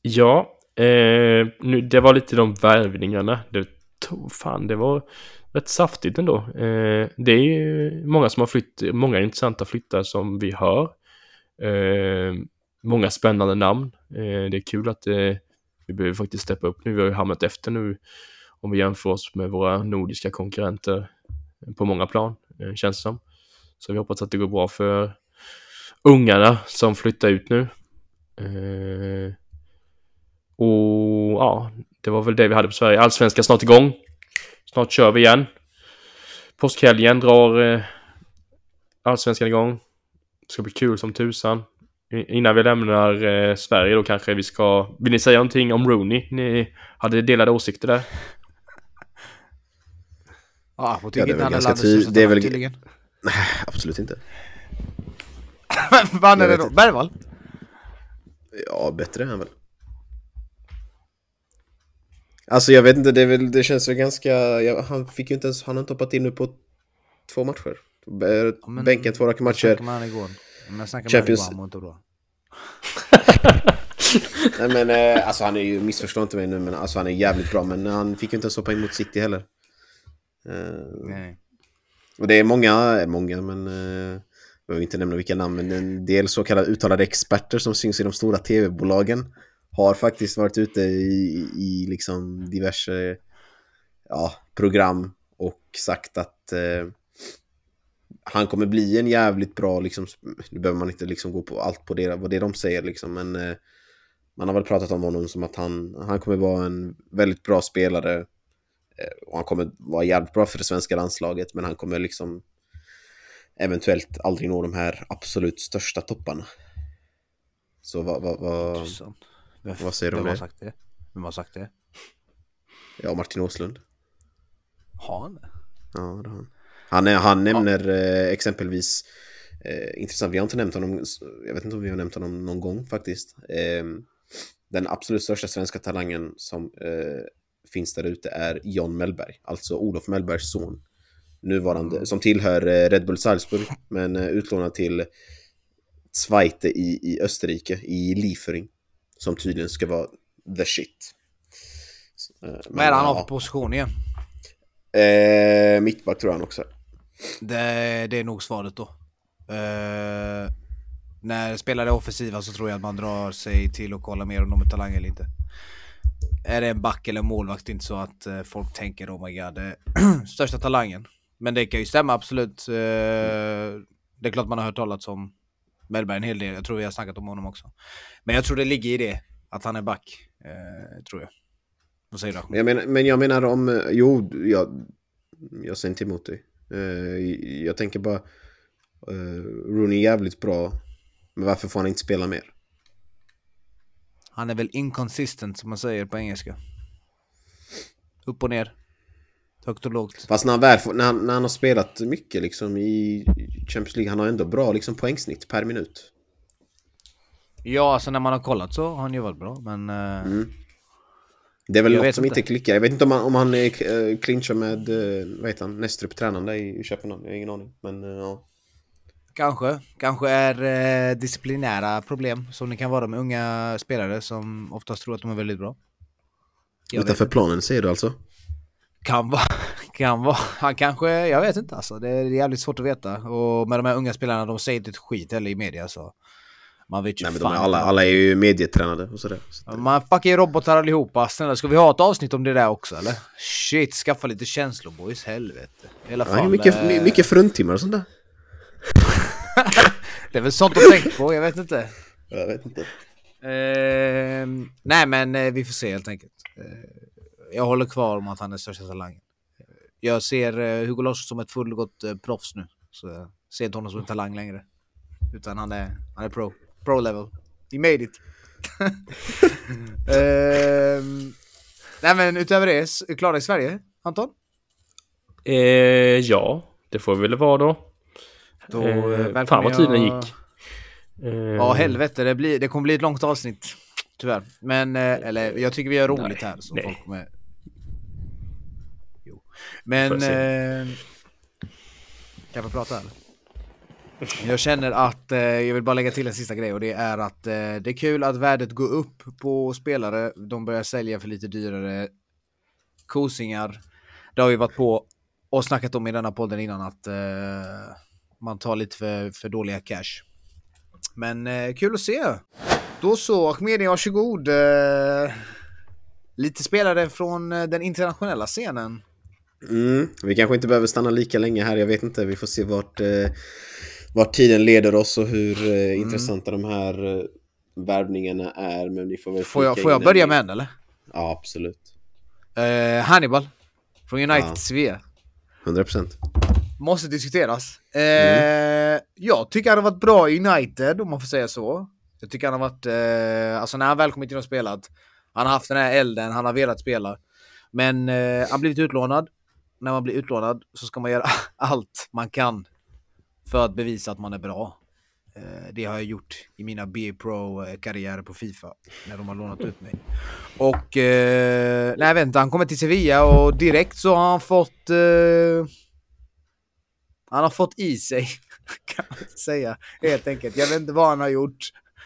[SPEAKER 1] Ja, eh, nu, det var lite de värvningarna. Det tog, fan, det var rätt saftigt ändå. Eh, det är ju många som har flytt, många intressanta flyttar som vi hör. Eh, många spännande namn. Eh, det är kul att eh, vi behöver faktiskt steppa upp nu. Vi har ju hamnat efter nu om vi jämför oss med våra nordiska konkurrenter eh, på många plan, eh, känns det som. Så vi hoppas att det går bra för ungarna som flyttar ut nu. Eh, och ja, det var väl det vi hade på Sverige. Allsvenskan snart igång. Snart kör vi igen. Påskhelgen drar eh, Allsvenskan igång. Det ska bli kul som tusan. Innan vi lämnar eh, Sverige då kanske vi ska... Vill ni säga någonting om Rooney? Ni hade delade åsikter där.
[SPEAKER 2] Ja, på
[SPEAKER 3] Ja, det är
[SPEAKER 2] tycker
[SPEAKER 3] väl
[SPEAKER 2] inte han är
[SPEAKER 3] ganska
[SPEAKER 2] landets
[SPEAKER 3] ty-
[SPEAKER 2] största
[SPEAKER 3] det är väl-
[SPEAKER 2] tydligen.
[SPEAKER 3] Absolut inte.
[SPEAKER 2] Är
[SPEAKER 3] Jag
[SPEAKER 2] det då? Bergvall?
[SPEAKER 3] Ja, bättre är han väl. Alltså jag vet inte, det, väl, det känns väl ganska... Ja, han fick ju inte ens... Han har inte hoppat in nu på två matcher. B-
[SPEAKER 2] men-
[SPEAKER 3] Bänken två raka
[SPEAKER 2] Jag
[SPEAKER 3] matcher.
[SPEAKER 2] snackade med honom igår. Men jag snackade med
[SPEAKER 3] Champions-
[SPEAKER 2] igår, han mår inte bra.
[SPEAKER 3] Nej men eh, alltså han är ju, missförstå inte mig nu, men alltså han är jävligt bra. Men han fick ju inte ens hoppa in mot City heller. Eh,
[SPEAKER 2] Nej.
[SPEAKER 3] och det är många, många men... Eh, jag behöver inte nämna vilka namn, men en del så kallade uttalade experter som syns i de stora tv-bolagen har faktiskt varit ute i, i liksom diverse ja, program och sagt att eh, han kommer bli en jävligt bra, liksom, nu behöver man inte liksom gå på allt på det, vad det de säger liksom, men eh, man har väl pratat om honom som att han, han kommer vara en väldigt bra spelare eh, och han kommer vara jävligt bra för det svenska landslaget, men han kommer liksom eventuellt aldrig nå de här absolut största topparna. Så vad, vad, vad.
[SPEAKER 2] Vem-
[SPEAKER 3] vad säger du om
[SPEAKER 2] har
[SPEAKER 3] det?
[SPEAKER 2] sagt det? Vem har sagt det?
[SPEAKER 3] ja, Martin Åslund.
[SPEAKER 2] Har han det?
[SPEAKER 3] Ja, det har han. Han, är, han nämner eh, exempelvis, eh, intressant, vi har inte nämnt honom, jag vet inte om vi har nämnt honom någon gång faktiskt. Eh, den absolut största svenska talangen som eh, finns där ute är John Mellberg, alltså Olof Mellbergs son. Nuvarande, som tillhör eh, Red Bull Salzburg, men eh, utlånad till Zweite i, i Österrike, i Liefering. Som tydligen ska vara the shit. Eh, men,
[SPEAKER 2] Vad är det han har
[SPEAKER 3] ja.
[SPEAKER 2] för position igen?
[SPEAKER 3] Eh, mittback tror jag han också.
[SPEAKER 2] Det, det är nog svaret då. Eh, när spelare är offensiva så tror jag att man drar sig till att kolla mer om de är talanger eller inte. Är det en back eller en målvakt inte så att folk tänker oh my god, det är största talangen. Men det kan ju stämma absolut. Eh, det är klart man har hört talas om Mellberg en hel del. Jag tror vi har snackat om honom också. Men jag tror det ligger i det, att han är back. Eh, tror jag. Vad säger du?
[SPEAKER 3] Men jag menar, men jag menar om... Jo, jag, jag säger inte emot dig. Eh, jag tänker bara... Rooney är jävligt bra. Men varför får han inte spela mer?
[SPEAKER 2] Han är väl inconsistent som man säger på engelska. Upp och ner. Högt och lågt.
[SPEAKER 3] Fast när han, väl får, när han, när han har spelat mycket liksom i Champions League, han har ändå bra liksom poängsnitt per minut.
[SPEAKER 2] Ja, alltså när man har kollat så har han ju varit bra, men... Uh...
[SPEAKER 3] Mm. Det är väl något som
[SPEAKER 2] inte.
[SPEAKER 3] inte klickar. Jag vet inte om han, om han uh, clinchar med, vad heter han, Nästrup tränande i, i Köpenhamn. Jag har ingen aning. Men ja.
[SPEAKER 2] Kanske. Kanske är eh, disciplinära problem som det kan vara med unga spelare som oftast tror att de är väldigt bra. Jag
[SPEAKER 3] Utanför planen säger du alltså?
[SPEAKER 2] Kan vara, kan vara. Han kanske, jag vet inte alltså. Det är jävligt svårt att veta. Och med de här unga spelarna, de säger inte ett skit heller i media så. Man vet ju
[SPEAKER 3] Nej men
[SPEAKER 2] fan
[SPEAKER 3] de är alla, alla är ju medietränade och sådär. Så
[SPEAKER 2] Man fucking robotar allihopa. Snälla, ska vi ha ett avsnitt om det där också eller? Shit, skaffa lite känslor boys. Helvete. I alla
[SPEAKER 3] Ja,
[SPEAKER 2] fall.
[SPEAKER 3] mycket,
[SPEAKER 2] eh,
[SPEAKER 3] my- mycket fruntimmer och sånt där.
[SPEAKER 2] Det är väl sånt att tänka på, jag vet inte.
[SPEAKER 3] Jag vet inte.
[SPEAKER 2] Ehm, nej men eh, vi får se helt enkelt. Eh, jag håller kvar om att han är största talangen. Jag ser eh, Hugo Larsson som ett fullgott eh, proffs nu. Så jag ser inte honom som en talang längre. Utan han är, han är pro. Pro level. He made it. Ehm, nej men utöver det, klara i Sverige, Anton?
[SPEAKER 1] Eh, ja, det får vi väl vara då.
[SPEAKER 2] Då,
[SPEAKER 1] eh,
[SPEAKER 2] eh,
[SPEAKER 1] fan vad tiden
[SPEAKER 2] jag-
[SPEAKER 1] gick. Eh,
[SPEAKER 2] Ja helvete, det, blir, det kommer bli ett långt avsnitt. Tyvärr. Men, eh, eller jag tycker vi gör roligt
[SPEAKER 1] Nej,
[SPEAKER 2] här. Så
[SPEAKER 1] nej.
[SPEAKER 2] folk kommer... Men... Eh, kan jag få prata eller? Jag känner att eh, jag vill bara lägga till en sista grej och det är att eh, det är kul att värdet går upp på spelare. De börjar sälja för lite dyrare kosingar. Det har vi varit på och snackat om i denna podden innan att eh, man tar lite för, för dåliga cash. Men eh, kul att se. Då så, Ahmedi, varsågod. Eh, lite spelare från eh, den internationella scenen.
[SPEAKER 3] Mm, vi kanske inte behöver stanna lika länge här, jag vet inte. Vi får se vart, eh, vart tiden leder oss och hur eh,
[SPEAKER 2] Mm.
[SPEAKER 3] intressanta de här eh, värvningarna är. Men vi får väl
[SPEAKER 2] Får jag, får jag börja med en eller?
[SPEAKER 3] Ja, absolut.
[SPEAKER 2] Eh, Hannibal. Från United
[SPEAKER 3] Ja.
[SPEAKER 2] Svea.
[SPEAKER 3] 100%.
[SPEAKER 2] Måste diskuteras. Eh,
[SPEAKER 3] Mm.
[SPEAKER 2] Jag tycker han har varit bra i United, om man får säga så. Jag tycker han har varit, eh, alltså när han väl kommit in och spelat, han har haft den här elden, han har velat spela. Men eh, han har blivit utlånad. När man blir utlånad så ska man göra allt man kan för att bevisa att man är bra. Eh, det har jag gjort i mina B-pro-karriärer eh, på Fifa, när de har lånat ut mig. Och, eh, nej jag han kommer till Sevilla och direkt så har han fått eh, han har fått i sig, kan man säga, helt enkelt. Jag vet inte vad han har gjort.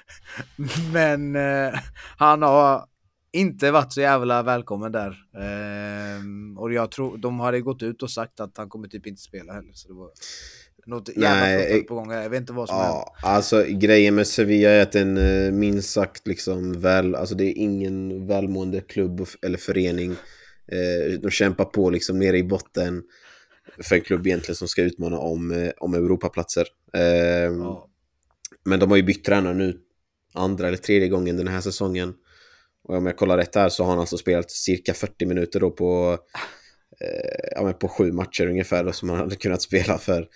[SPEAKER 2] Men eh, han har inte varit så jävla välkommen där. Ehm, och jag tror, de hade gått ut och sagt att han kommer typ inte spela heller. Så det var något jävla fuffens på gång. Jag vet inte vad som.
[SPEAKER 3] Ja, alltså grejen med Sevilla är att den eh, minst sagt liksom väl, alltså det är ingen välmående klubb eller förening. Eh, de kämpar på liksom nere i botten för en klubb egentligen som ska utmana om, eh, om Europaplatser. Eh,
[SPEAKER 2] Ja.
[SPEAKER 3] Men de har ju bytt tränare nu andra eller tredje gången den här säsongen. Och om jag kollar rätt här så har han alltså spelat cirka 40 minuter då på, eh, ja, men på sju matcher ungefär då, som han hade kunnat spela för,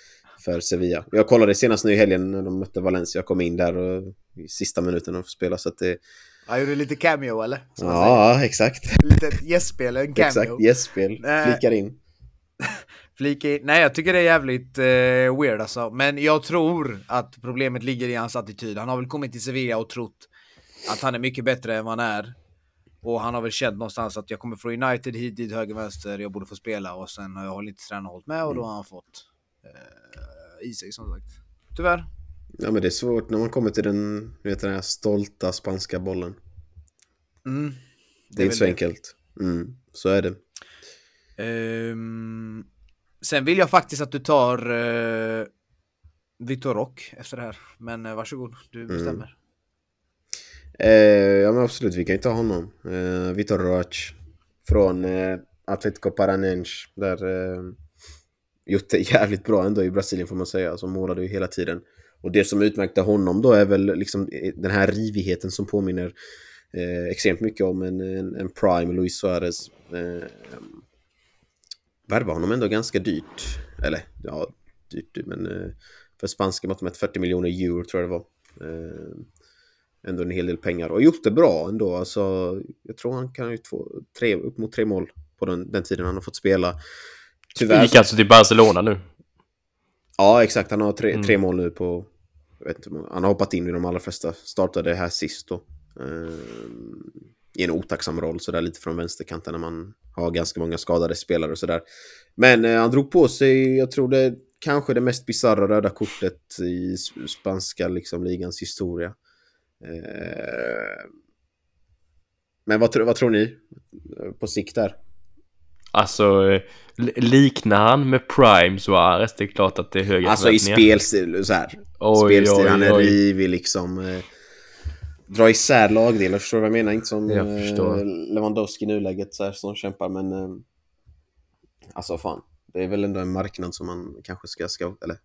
[SPEAKER 3] för Sevilla. Jag kollade senast nu i helgen när de mötte Valencia. Jag kom in där och i sista minuten och spela så att det...
[SPEAKER 2] Han gjorde lite cameo eller? Som.
[SPEAKER 3] Ja, exakt.
[SPEAKER 2] Lite gästspel, en cameo.
[SPEAKER 3] Exakt, gästspel. Flikar in.
[SPEAKER 2] Flika in. Nej, jag tycker det är jävligt eh, weird alltså. Men jag tror att problemet ligger i hans attityd. Han har väl kommit till Sevilla och trott att han är mycket bättre än vad han är. Och han har väl känt någonstans att jag kommer från United hit, dit, höger, vänster, jag borde få spela. Och sen har jag hållit inte tränaren hållit med och då har han fått eh, i sig som sagt. Tyvärr.
[SPEAKER 3] Ja, men det är svårt när man kommer till den, vet, den här stolta spanska bollen.
[SPEAKER 2] Mm.
[SPEAKER 3] Det är, inte så
[SPEAKER 2] väl
[SPEAKER 3] enkelt. Mm, så är det.
[SPEAKER 2] Ehm, sen vill jag faktiskt att du tar uh, Victor Rock efter det här. Men uh, varsågod, du bestämmer.
[SPEAKER 3] Eh, ja men absolut, vi kan ju ta honom. Eh, Vitor Roach från eh, Atletico Paranense. Där eh, gjort det jävligt bra ändå i Brasilien får man säga. Alltså målade ju hela tiden. Och det som utmärkte honom då är väl liksom eh, den här rivigheten som påminner eh, extremt mycket om en, en, en prime Luis Suarez. Eh, värva honom ändå ganska dyrt. Eller ja, dyrt, men eh, för spanska mått mätt 40 miljoner euro tror jag det var. Eh, ändå en hel del pengar och gjort det bra ändå. Alltså, jag tror han kan ju få tre, upp mot tre mål på den, den tiden han har fått spela.
[SPEAKER 1] Tyvärr. Gick alltså till Barcelona nu?
[SPEAKER 3] Ja, exakt. Han har tre, mm. tre mål nu på... Jag vet inte, han har hoppat in i de allra flesta. Startade här sist då. Eh, I en otacksam roll sådär lite från vänsterkanten när man har ganska många skadade spelare och sådär. Men eh, han drog på sig, jag tror det kanske det mest bisarra röda kortet i spanska liksom, ligans historia. Eh, men vad, vad tror ni på sikt där?
[SPEAKER 1] Alltså, eh, liknar han med Prime Suarez? Det är klart att det är höga
[SPEAKER 3] Alltså i spelstil, så här. Oj, spelstil, han är rivig liksom. Eh, dra isär lagdelar, förstår du vad jag menar? Inte som jag eh, Lewandowski i nuläget så här, som kämpar, men... Eh, alltså fan, det är väl ändå en marknad som man kanske ska scouta, eller...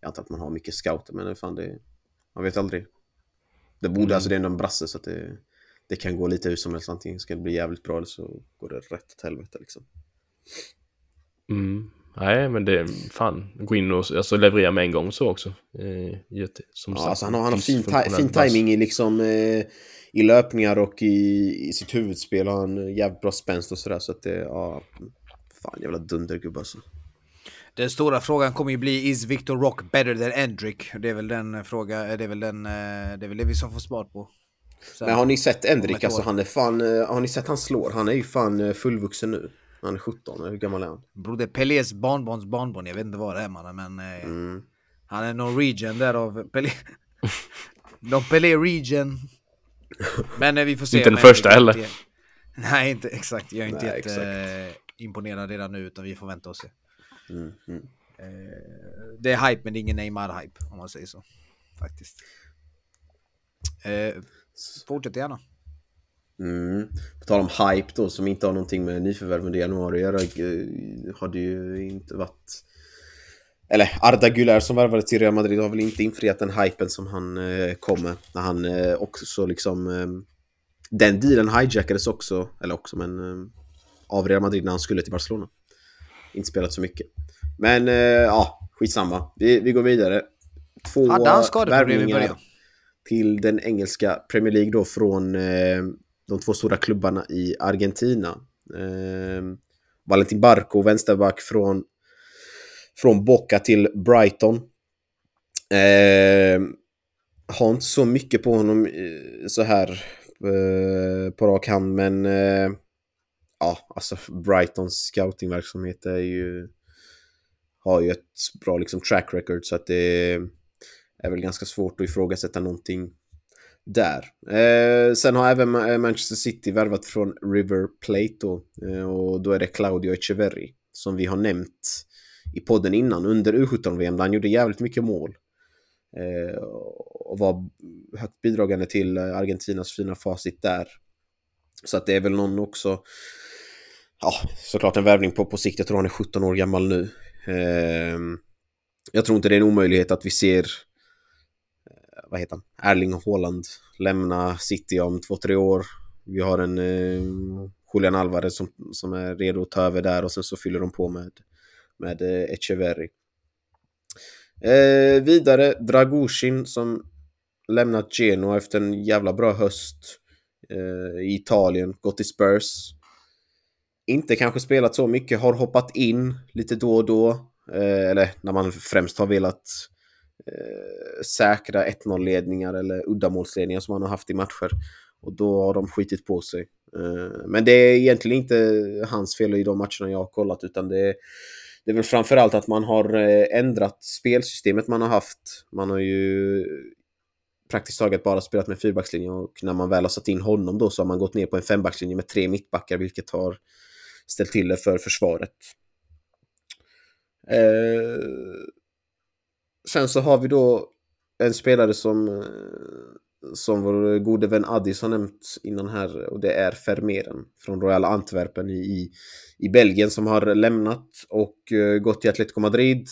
[SPEAKER 3] Jag antar att man har mycket scouter, men fan det... Man vet aldrig. Det borde, mm. alltså det är ändå en brasse så att det, det kan gå lite hur som helst. Antingen ska det bli jävligt bra eller så går det rätt åt helvete liksom.
[SPEAKER 1] Mm. Nej, men det är fan, gå in och alltså, leverera med en gång så också. Eh,
[SPEAKER 3] som ja, sagt, alltså han har, han har fin, fin timing i liksom eh, i löpningar och i, i sitt huvudspel har han jävligt bra spänst och sådär så att det, ja, fan jävla dundergubbe alltså.
[SPEAKER 2] Den stora frågan kommer ju bli Is Victor Rock better than Endrick? Det är väl den fråga, det är väl den, eh, det är väl det vi som får svar på.
[SPEAKER 3] Sen, Men har ni sett Endrick? Alltså han är fan, eh, har ni sett han slår? Han är ju fan eh, fullvuxen nu. Han är 17, hur gammal är han?
[SPEAKER 2] Broder, Pelés barnbarns barnbarn, jag vet inte vad det är mannen men... Mm. Han är Norwegian där av Pelé. De Pelé region. Men vi får se.
[SPEAKER 1] Inte den första heller.
[SPEAKER 2] Nej, inte exakt. Jag är inte Nej, jätte imponerad redan nu utan vi får vänta och se. Mm, mm. Eh, det är hype men det är ingen Neymar-hype om man säger så. Faktiskt. Eh, fortsätt gärna.
[SPEAKER 3] Mm. På tal om hype då som inte har någonting med nyförvärv under januari att göra eh, har det ju inte varit eller Arda Güler som värvade till Real Madrid har väl inte infriat den hypen som han eh, kom med. När han eh, också liksom... Eh, den dealen hijackades också, eller också men... Eh, av Real Madrid när han skulle till Barcelona. Inte spelat så mycket. Men eh, ja, skitsamma. Vi, vi går vidare. Två värvningar till den engelska Premier League då från eh, de två stora klubbarna i Argentina. Eh, Valentin Barco, vänsterback från, från Boca till Brighton. Eh, har inte så mycket på honom eh, så här eh, på rak hand, men eh, ja, alltså Brightons scoutingverksamhet är ju har ju ett bra liksom track record så att det är väl ganska svårt att ifrågasätta någonting där. Eh, sen har även eh, Manchester City värvat från River Plate då, eh, och då är det Claudio Echeverri som vi har nämnt i podden innan under U17-VM där han gjorde jävligt mycket mål. Eh, och var högt bidragande till eh, Argentinas fina facit där. Så att det är väl någon också ja, såklart en värvning på, på sikt. Jag tror han är 17 år gammal nu. Eh, jag tror inte det är en omöjlighet att vi ser eh, vad heter han? Erling Haaland lämna City om två, tre år. Vi har en eh, Julian Alvarez som, som är redo att ta över där och sen så fyller de på med, med eh, Echeverri. Eh, vidare Dragushin som lämnat Genoa efter en jävla bra höst eh, i Italien, gått till Spurs. Inte kanske spelat så mycket, har hoppat in lite då och då. Eh, eller när man främst har velat eh, säkra 1-0-ledningar eller uddamålsledningar som man har haft i matcher. Och då har de skitit på sig. Eh, men det är egentligen inte hans fel i de matcherna jag har kollat utan det är, det är väl framförallt att man har eh, ändrat spelsystemet man har haft. Man har ju praktiskt taget bara spelat med fyrbackslinje och när man väl har satt in honom då så har man gått ner på en fembackslinje med tre mittbackar vilket har ställt till det för försvaret. Eh, sen så har vi då en spelare som, eh, som vår gode vän Addis har nämnt innan här och det är Vermeeren från Royal Antwerpen i, i Belgien som har lämnat och eh, gått till Atletico Madrid.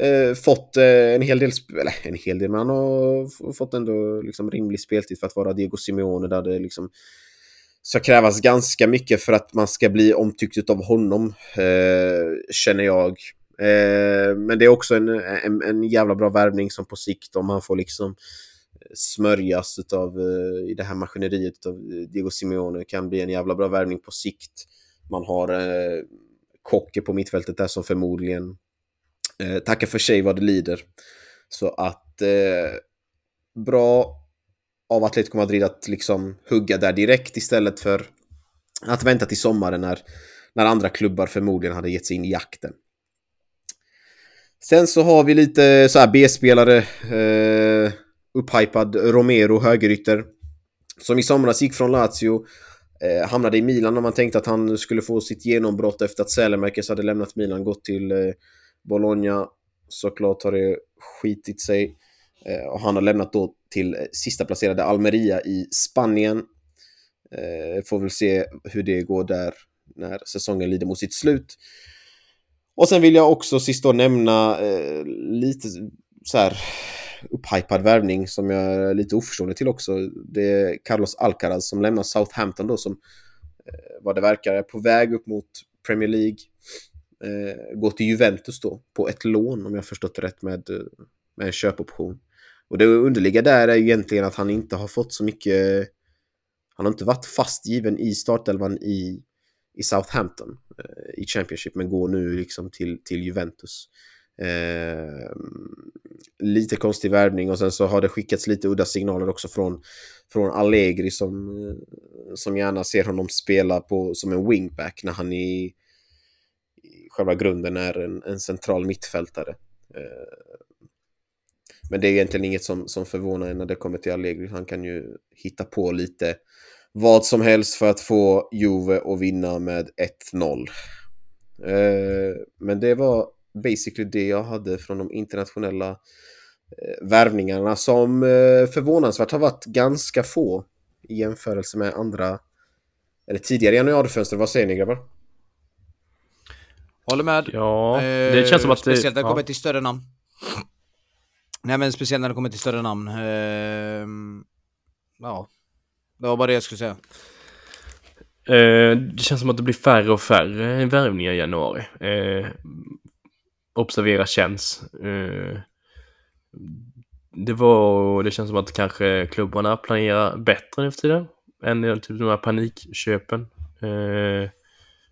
[SPEAKER 3] Eh, fått eh, en hel del, eller en hel del, men han har fått ändå liksom rimlig speltid för att vara Diego Simeone där det liksom ska krävas ganska mycket för att man ska bli omtyckt av honom, eh, känner jag. Eh, men det är också en, en, en jävla bra värvning som på sikt, om han får liksom smörjas utav, eh, i det här maskineriet av Diego Simeone, kan bli en jävla bra värvning på sikt. Man har eh, Kocke på mittfältet där som förmodligen eh, tackar för sig vad det lider. Så att eh, bra av Atletico Madrid att liksom hugga där direkt istället för att vänta till sommaren när, när andra klubbar förmodligen hade gett sig in i jakten. Sen så har vi lite så här B-spelare. Eh, upphypad Romero, högerytter. Som i somras gick från Lazio. Eh, hamnade i Milan när man tänkte att han skulle få sitt genombrott efter att Sälemäkers hade lämnat Milan. Gått till eh, Bologna. Såklart har det skitit sig. Eh, och han har lämnat då till sista placerade Almeria i Spanien. Eh, får väl se hur det går där när säsongen lider mot sitt slut. Och sen vill jag också sist då nämna eh, lite så här upphypad värvning som jag är lite oförstående till också. Det är Carlos Alcaraz som lämnar Southampton då som eh, vad det verkar är på väg upp mot Premier League. Eh, går till Juventus då på ett lån om jag förstått det rätt med, eh, med en köpoption. Och det underliga där är ju egentligen att han inte har fått så mycket han har inte varit fastgiven i startelvan i, i Southampton eh, i Championship men går nu liksom till, till Juventus. Eh, lite konstig värvning och sen så har det skickats lite udda signaler också från, från Allegri som, eh, som gärna ser honom spela på, som en wingback när han i, i själva grunden är en, en central mittfältare. Eh, men det är egentligen inget som, som förvånar en när det kommer till Allegri. Han kan ju hitta på lite vad som helst för att få Juve att vinna med 1-0. Eh, men det var basically det jag hade från de internationella eh, värvningarna som eh, förvånansvärt har varit ganska få i jämförelse med andra eller tidigare januarifönster. Vad säger ni grabbar?
[SPEAKER 2] Håller med.
[SPEAKER 1] Ja, det känns som att
[SPEAKER 2] det... Speciellt när det
[SPEAKER 1] ja.
[SPEAKER 2] kommer till större namn. Nej men speciellt när det kommer till större namn. Ehm, ja, det var bara det jag skulle säga.
[SPEAKER 1] Eh, det känns som att det blir färre och färre värvningar i januari. Eh, observera känns. Eh, det var, det känns som att kanske klubbarna planerar bättre nu för tiden. Än typ de här panikköpen. Eh,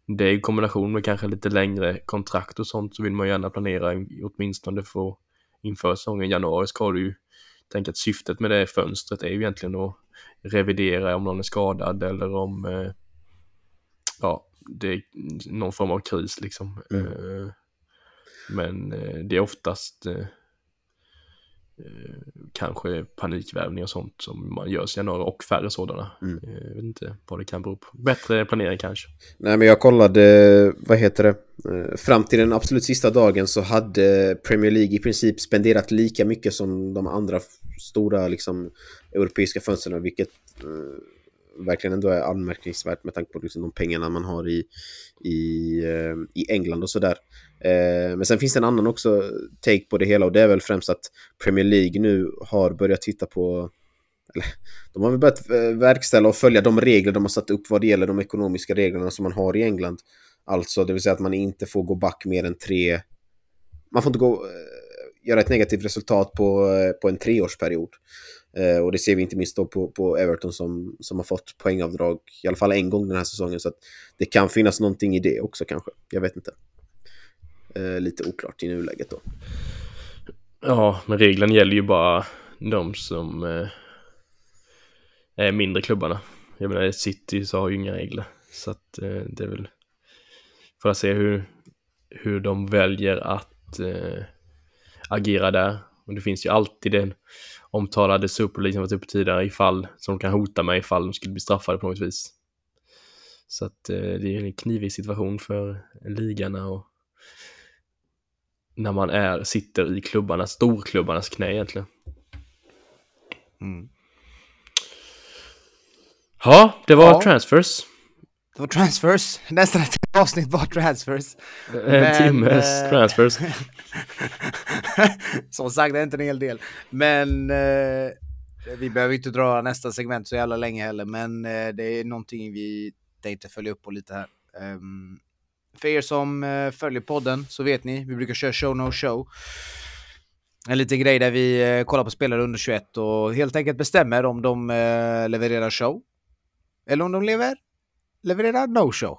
[SPEAKER 1] det är i kombination med kanske lite längre kontrakt och sånt så vill man gärna planera åtminstone för inför säsongen. I januari ska du ju tänka att syftet med det fönstret är ju egentligen att revidera om någon är skadad eller om eh, ja, det är någon form av kris liksom.
[SPEAKER 3] Mm.
[SPEAKER 1] Eh, men eh, det är oftast eh, kanske panikvärvning och sånt som man gör i januari och färre sådana.
[SPEAKER 3] Mm.
[SPEAKER 1] Eh, Jag vet inte vad det kan bero på. Bättre planering kanske.
[SPEAKER 3] Nej men jag kollade, vad heter det? Eh, Fram till den absolut sista dagen så hade Premier League i princip spenderat lika mycket som de andra stora liksom, europeiska fönstren, vilket eh, verkligen ändå är anmärkningsvärt med tanke på liksom, de pengarna man har i, i, eh, i England och sådär. Eh, men sen finns det en annan också take på det hela och det är väl främst att Premier League nu har börjat titta på eller, de har väl börjat eh, verkställa och följa de regler de har satt upp vad det gäller de ekonomiska reglerna som man har i England. Alltså, det vill säga att man inte får gå back mer än tre... Man får inte gå, eh, göra ett negativt resultat på, eh, på en treårsperiod. Eh, och det ser vi inte minst då på, på Everton som, som har fått poängavdrag i alla fall en gång den här säsongen. Så att det kan finnas någonting i det också kanske. Jag vet inte. Eh, lite oklart i nuläget då.
[SPEAKER 1] Ja, men regeln gäller ju bara de som eh, är mindre klubbarna. Jag menar, City så har ju inga regler. Så att eh, det är väl för att se hur, hur de väljer att eh, agera där. Och det finns ju alltid den omtalade Super som varit uppe tidigare ifall, som de kan hota med ifall de skulle bli straffade på något vis. Så att eh, det är en knivig situation för ligarna och när man är, sitter i klubbarnas, storklubbarnas knä egentligen.
[SPEAKER 2] Mm.
[SPEAKER 1] Ja, det var
[SPEAKER 2] Ja.
[SPEAKER 1] transfers.
[SPEAKER 2] Det var transfers. Nästan ett avsnitt var transfers.
[SPEAKER 1] En
[SPEAKER 2] Men,
[SPEAKER 1] timmes
[SPEAKER 2] eh,
[SPEAKER 1] transfers.
[SPEAKER 2] Som sagt, det är inte en hel del. Men eh, vi behöver inte dra nästa segment så jävla länge heller. Men eh, det är någonting vi tänkte följa upp på lite här. Ehm, För er som eh, följer podden så vet ni, vi brukar köra show no show. En liten grej där vi eh, kollar på spelare under 21 och helt enkelt bestämmer om de eh, levererar show. Eller om de lever, levererar no show.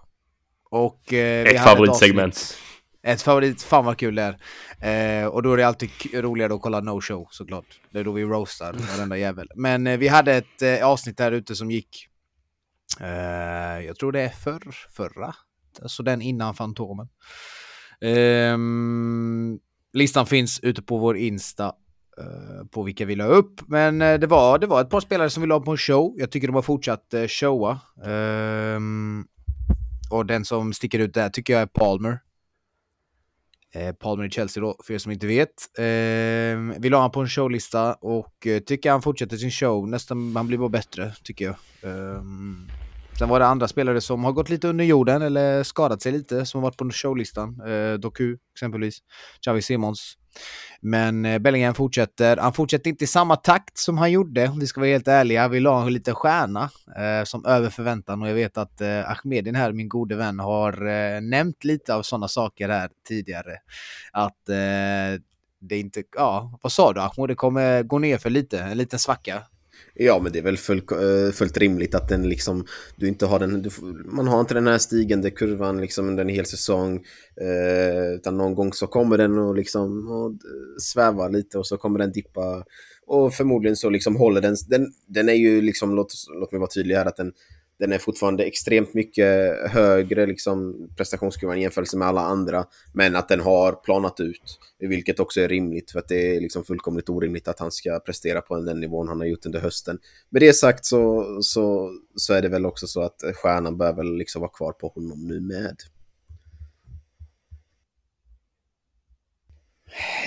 [SPEAKER 2] Och,
[SPEAKER 1] Ett favoritsegment.
[SPEAKER 2] Ett favorit, fan vad kul det är. Eh, och då är det alltid roligare att kolla no show såklart. Det är då vi roastar varenda jävel. Men eh, vi hade ett eh, avsnitt där ute som gick, jag tror det är förr, förra. Alltså den innan Fantomen. Um, listan finns ute på vår Insta uh, på vilka vi la upp. Men uh, det, var, det var ett par spelare som vi la på en show. Jag tycker de har fortsatt uh, showa. Um, och den som sticker ut där tycker jag är Palmer. Palmer i Chelsea då, för er som inte vet. Eh, vi la han på en showlista och eh, tycker han fortsätter sin show. Nästan, han blir bara bättre, tycker jag. Ehm, sen var det andra spelare som har gått lite under jorden eller skadat sig lite, som har varit på showlistan. Eh, Doku exempelvis, Xavi Simons. Men eh, Bellingham fortsätter. Han fortsätter inte i samma takt som han gjorde, om vi ska vara helt ärliga. Vi la en liten stjärna eh, som över förväntan och jag vet att eh, Ahmedin här, min gode vän, har eh, nämnt lite av sådana saker här tidigare. Att eh, det inte, ja, vad sa du Ahmed? Det kommer gå ner för lite, en liten svacka.
[SPEAKER 3] Ja, men det är väl fullt, eh, fullt rimligt att den liksom, du inte har den, du, man har inte den här stigande kurvan liksom under en hel säsong. Eh, utan någon gång så kommer den och liksom och sväva lite och så kommer den dippa. Och förmodligen så liksom håller den, den, den är ju liksom, låt, låt mig vara tydlig här, att den, den är fortfarande extremt mycket högre liksom, prestationskurvan i jämförelse med alla andra. Men att den har planat ut, vilket också är rimligt för att det är liksom fullkomligt orimligt att han ska prestera på den nivån han har gjort under hösten. Med det sagt så, så, så är det väl också så att stjärnan bör väl liksom vara kvar på honom nu med.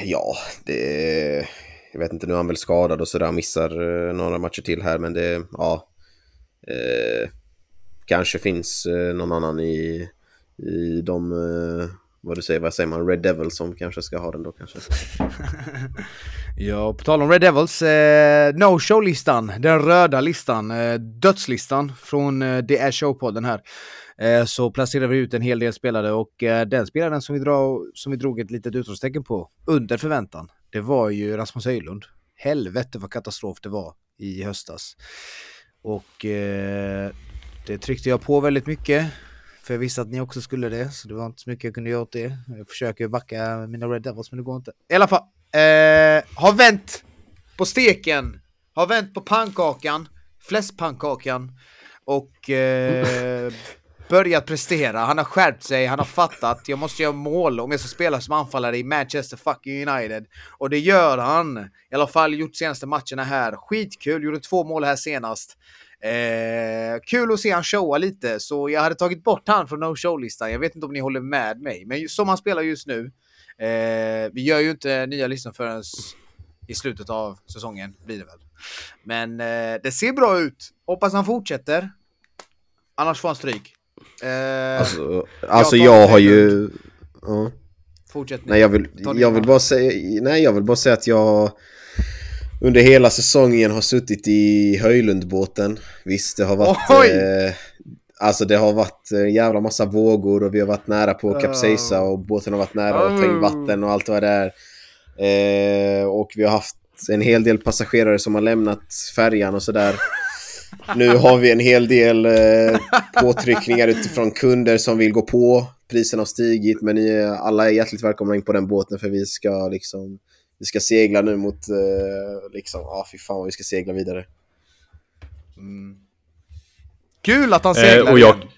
[SPEAKER 3] Ja, det... Jag vet inte, nu är han väl skadad och sådär, missar eh, några matcher till här, men det... Ja. Eh, kanske finns eh, någon annan i, i de... Eh, vad du säger, vad säger man? Red Devils som kanske ska ha den då kanske.
[SPEAKER 2] Ja, på tal om Red Devils, eh, no show-listan, den röda listan, eh, dödslistan från eh, The Air Show-podden här. Eh, så placerar vi ut en hel del spelare och eh, den spelaren som vi, dra, som vi drog ett litet utropstecken på, under förväntan, det var ju Rasmus Höjlund. Helvete vad katastrof det var i höstas. Och eh, det tryckte jag på väldigt mycket. För jag visste att ni också skulle det, så det var inte så mycket jag kunde göra åt det. Jag försöker backa mina Red Devils, men det går inte. I alla fall, eh, har vänt på steken, har vänt på pannkakan, fläskpannkakan och eh, börjat prestera. Han har skärpt sig, han har fattat, jag måste göra mål om jag ska spela som anfallare i Manchester fucking United. Och det gör han. I alla fall gjort senaste matcherna här. Skitkul, gjorde två mål här senast. Eh, kul att se han showa lite, så jag hade tagit bort han från no show-listan. Jag vet inte om ni håller med mig, men som han spelar just nu. Eh, vi gör ju inte nya listan förrän i slutet av säsongen, blir det väl. Men eh, det ser bra ut. Hoppas han fortsätter. Annars får han stryk.
[SPEAKER 3] Alltså, alltså
[SPEAKER 2] tar
[SPEAKER 3] jag har ju... Ja.
[SPEAKER 2] fortsätt.
[SPEAKER 3] Nej, jag vill, jag vill bara säga... Nej, jag vill bara säga att jag under hela säsongen har suttit i Höjlundbåten. Visst, det har varit... Eh, alltså det har varit en jävla massa vågor och vi har varit nära på att kapsejsa och båten har varit nära att ta in
[SPEAKER 2] Oh.
[SPEAKER 3] vatten och allt vad det är. Eh, och vi har haft en hel del passagerare som har lämnat färjan och sådär. Nu har vi en hel del eh, påtryckningar utifrån kunder som vill gå på. Priserna har stigit men ni, alla är hjärtligt välkomna in på den båten för vi ska liksom vi ska segla nu mot, eh, liksom, ja ah, fy fan vi ska segla vidare.
[SPEAKER 2] Mm. Kul att han seglar
[SPEAKER 1] Eh, och jag,
[SPEAKER 2] igen.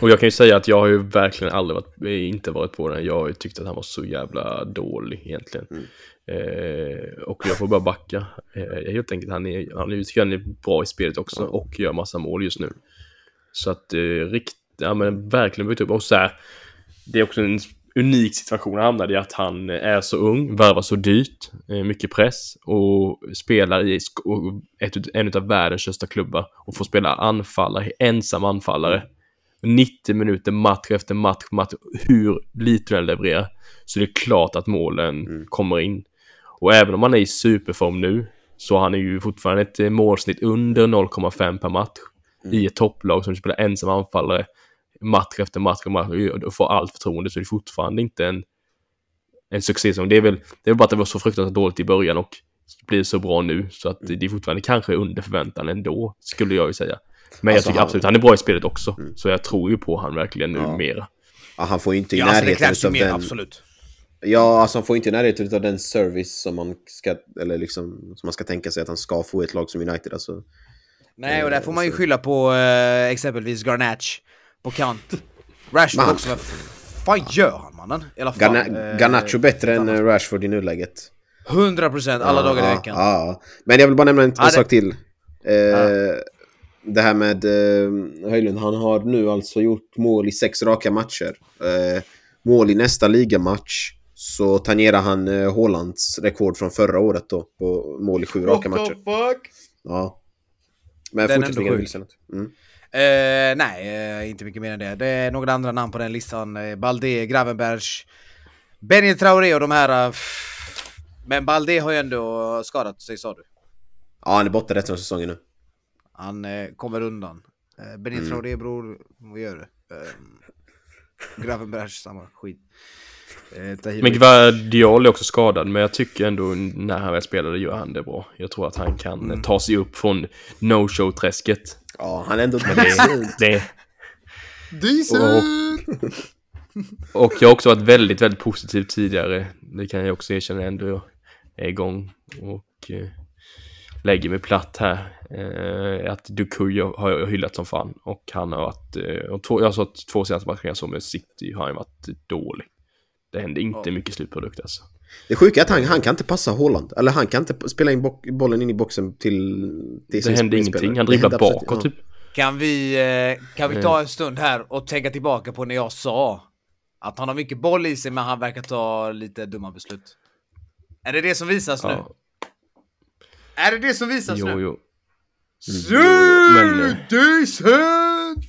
[SPEAKER 1] och jag kan ju säga att jag har ju verkligen aldrig varit, eh, inte varit på den. Jag har ju tyckt att han var så jävla dålig egentligen.
[SPEAKER 3] Mm.
[SPEAKER 1] Eh, och jag får bara backa. Eh, helt enkelt, han är, han är, tycker han är bra i spelet också
[SPEAKER 3] Ja.
[SPEAKER 1] och gör massa mål just nu. Så att eh, rikt, ja, men verkligen bytt upp. Och så här, det är också en unik situation han hamnade i att han är så ung, värvar så dyrt, eh, mycket press och spelar i ett, en av världens största klubbar och får spela anfallare, ensam anfallare. 90 minuter match efter match, match hur lite du än levererar. Så det är klart att målen
[SPEAKER 3] Mm.
[SPEAKER 1] kommer in. Och även om han är i superform nu så han är ju fortfarande ett målsnitt under 0,5 per match
[SPEAKER 3] Mm.
[SPEAKER 1] i ett topplag som spelar ensam anfallare. Match efter match och match och får allt förtroende så är det fortfarande inte en, en succésäsong. Det är väl det är väl bara att det var så fruktansvärt dåligt i början och blir så bra nu så att det är fortfarande kanske under förväntan ändå, skulle jag ju säga. Men
[SPEAKER 3] Alltså,
[SPEAKER 1] jag tycker
[SPEAKER 3] han-
[SPEAKER 1] absolut han är bra i spelet också.
[SPEAKER 3] Mm.
[SPEAKER 1] Så jag tror ju på han verkligen nu
[SPEAKER 3] Ja.
[SPEAKER 1] mera.
[SPEAKER 3] Ja, han får inte i
[SPEAKER 2] Ja, alltså, det
[SPEAKER 3] närheten
[SPEAKER 2] ju
[SPEAKER 3] utav
[SPEAKER 2] mer,
[SPEAKER 3] den...
[SPEAKER 2] absolut.
[SPEAKER 3] Ja, alltså han får inte i närheten av den service som man ska, eller liksom, som man ska tänka sig att han ska få i ett lag som United. Alltså.
[SPEAKER 2] Nej, och där får man ju skylla på eh, exempelvis Garnach på kant. Rashford
[SPEAKER 3] Man-
[SPEAKER 2] också, vad fan gör han mannen? I alla fall.
[SPEAKER 3] Garna-
[SPEAKER 2] eh,
[SPEAKER 3] Garnacho bättre än Rashford i nuläget.
[SPEAKER 2] 100% alla dagar i
[SPEAKER 3] Ja,
[SPEAKER 2] veckan.
[SPEAKER 3] Ja, ja. Men jag vill bara nämna en, en
[SPEAKER 2] Ja, det-
[SPEAKER 3] sak till. Eh,
[SPEAKER 2] Ja.
[SPEAKER 3] Det här med eh, Höjlund, han har nu alltså gjort mål i sex raka matcher. Eh, mål i nästa ligamatch så tangerar han eh, Haalands rekord från förra året då på mål i sju raka matcher.
[SPEAKER 2] fuck?
[SPEAKER 3] Ja. Men
[SPEAKER 2] Den är ändå sjuk.
[SPEAKER 3] Mm.
[SPEAKER 2] Eh, nej, eh, inte mycket mer än det. Det är några andra namn på den listan. Eh, Balde, Gravenbergs, Benny Traoré och de här... eh. Men Balde har ju ändå skadat sig sa du.
[SPEAKER 3] Ja, han är borta resten av säsongen nu.
[SPEAKER 2] Han eh, kommer undan. Eh, Benny
[SPEAKER 3] Mm.
[SPEAKER 2] Traoré bror, vad gör du? Eh, Gravenbergs, samma skit. Eh.
[SPEAKER 1] Men Gvardiol är också skadad, men jag tycker ändå när han väl spelade gör han det bra. Jag tror att han kan
[SPEAKER 2] Mm.
[SPEAKER 1] ta sig upp från no-show-träsket.
[SPEAKER 3] Ja, han är ändå...
[SPEAKER 1] Det, det,
[SPEAKER 2] Decent!
[SPEAKER 1] och jag har också varit väldigt, väldigt positiv tidigare. Det kan jag också erkänna ändå. Jag är igång och eh, lägger mig platt här. Eh, att Dukuy har jag hyllat som fan. Och han har varit, eh, och två, jag har sett två senaste matcher jag såg med City har han varit dålig. Det händer inte
[SPEAKER 2] Ja.
[SPEAKER 1] mycket slutprodukt alltså.
[SPEAKER 3] Det sjuka är att han, han kan inte passa Haaland. Eller han kan inte spela in bo bollen in i boxen till... till
[SPEAKER 1] Det
[SPEAKER 3] spelare.
[SPEAKER 1] ingenting. Han
[SPEAKER 3] Det
[SPEAKER 1] dribblar bakåt typ.
[SPEAKER 2] Kan vi, eh, kan vi ta en stund här och tänka tillbaka på när jag sa att han har mycket boll i sig men han verkar ta lite dumma beslut? Är det det som visas nu?
[SPEAKER 1] Ja.
[SPEAKER 2] Är det det som visas
[SPEAKER 1] Jo,
[SPEAKER 2] nu?
[SPEAKER 1] jo.
[SPEAKER 2] Så
[SPEAKER 1] men, eh,
[SPEAKER 2] decent!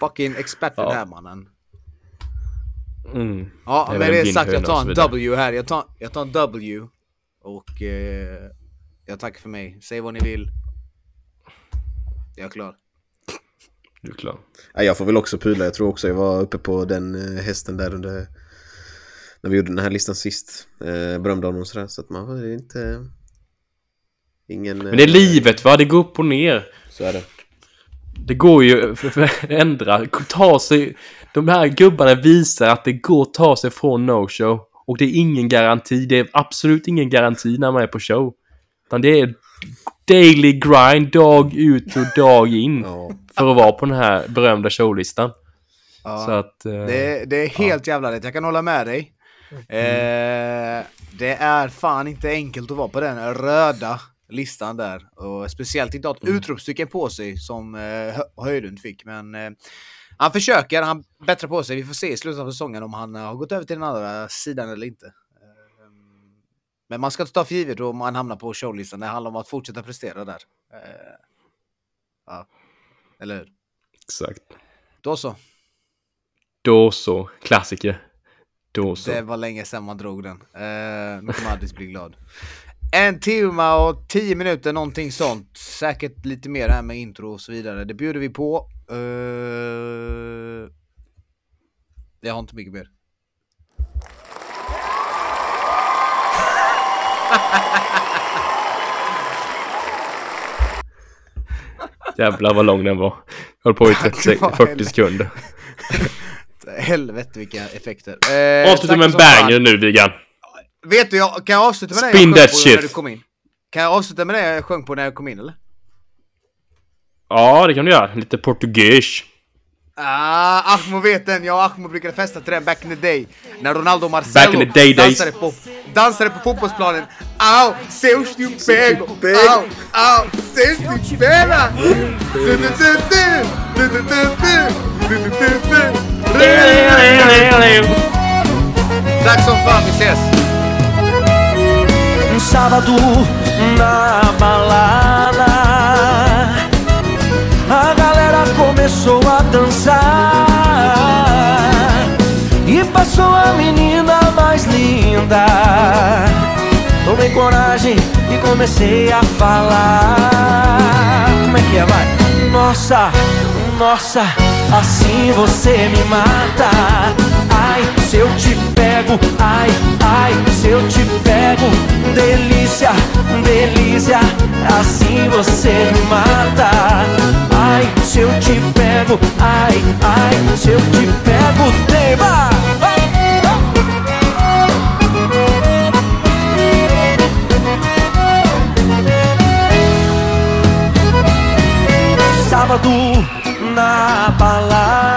[SPEAKER 2] Fucking experten
[SPEAKER 1] Ja.
[SPEAKER 2] här mannen.
[SPEAKER 1] Mm.
[SPEAKER 2] Ja,
[SPEAKER 1] Det är väl
[SPEAKER 2] det
[SPEAKER 1] din
[SPEAKER 2] sagt, jag tar en. W här. Jag tar, jag tar en W. Och eh, jag tackar för mig. Säg vad ni vill. Jag är klar.
[SPEAKER 1] Du är klar.
[SPEAKER 3] Ja, jag får väl också pudla. Jag tror också jag var uppe på den eh, hästen där under... När vi gjorde den här listan sist. Eh, berömde honom och sådär. Så att man var inte... Ingen...
[SPEAKER 1] Men det är livet va? Det går upp och ner.
[SPEAKER 3] Så är det.
[SPEAKER 1] Det går ju att förändra. Ta sig... De här gubbarna visar att det går att ta sig från no-show. Och det är ingen garanti. Det är absolut ingen garanti när man är på show. Utan det är daily grind, dag ut och dag in.
[SPEAKER 3] Ja.
[SPEAKER 1] För att vara på den här berömda showlistan.
[SPEAKER 2] Ja.
[SPEAKER 1] Så att... eh,
[SPEAKER 2] Det, det är helt jävla rätt, jag kan hålla med dig. Eh, det är fan inte enkelt att vara på den röda listan där. Och speciellt inte ha ett utropstecken på sig som eh, Hö- Höjdund fick. Men eh, han försöker, han bättrar på sig. Vi får se i slutet av säsongen om han eh, har gått över till den andra sidan eller inte. Eh, men man ska inte ta för givet om man hamnar på showlistan. Det handlar om att fortsätta prestera där. Eh, ja, eller hur?
[SPEAKER 1] Exakt.
[SPEAKER 2] Då så.
[SPEAKER 1] Då så. Klassiker. Då så.
[SPEAKER 2] Det var länge sedan man drog den. Uh, nu kommer Addis bli glad. En timme och tio minuter, någonting sånt. Säkert lite mer här med intro och så vidare. Det bjuder vi på. Uh, jag har inte mycket mer.
[SPEAKER 1] Jävlar vad lång den var. Höll på i 30, 40 sekunder.
[SPEAKER 2] Helvete vilka effekter. Uh,
[SPEAKER 1] Avsluta med en banger nu Vigan.
[SPEAKER 2] Vet du, jag, kan jag avsluta med
[SPEAKER 1] Spin
[SPEAKER 2] det jag sjöng på när du kom in? Kan jag avsluta med det jag sjöng på när jag kom in eller?
[SPEAKER 1] Ja, det kan du göra. Lite portugis.
[SPEAKER 2] Ah, Ahmo vet den. Jag och Ahmo brukade festa till den back in the day. När Ronaldo och Marcelo
[SPEAKER 1] Back in the day days.
[SPEAKER 2] dansade, på, dansade på fotbollsplanen. Au, seus de pego. Au, au, seus de pega. Du, du, du, du. Du, du, du, du. Du, du, du, du. Tack som fan, vi ses.
[SPEAKER 4] Sábado na balada A galera começou a dançar E passou a menina mais linda Tomei coragem e comecei a falar Como é que é, vai? Nossa, Nossa, assim você me mata. Ai, se eu te pego, ai, ai, se eu te pego, delícia, delícia, assim você me mata. Ai, se eu te pego, ai, ai, se eu te pego, tema. Sábado na balada,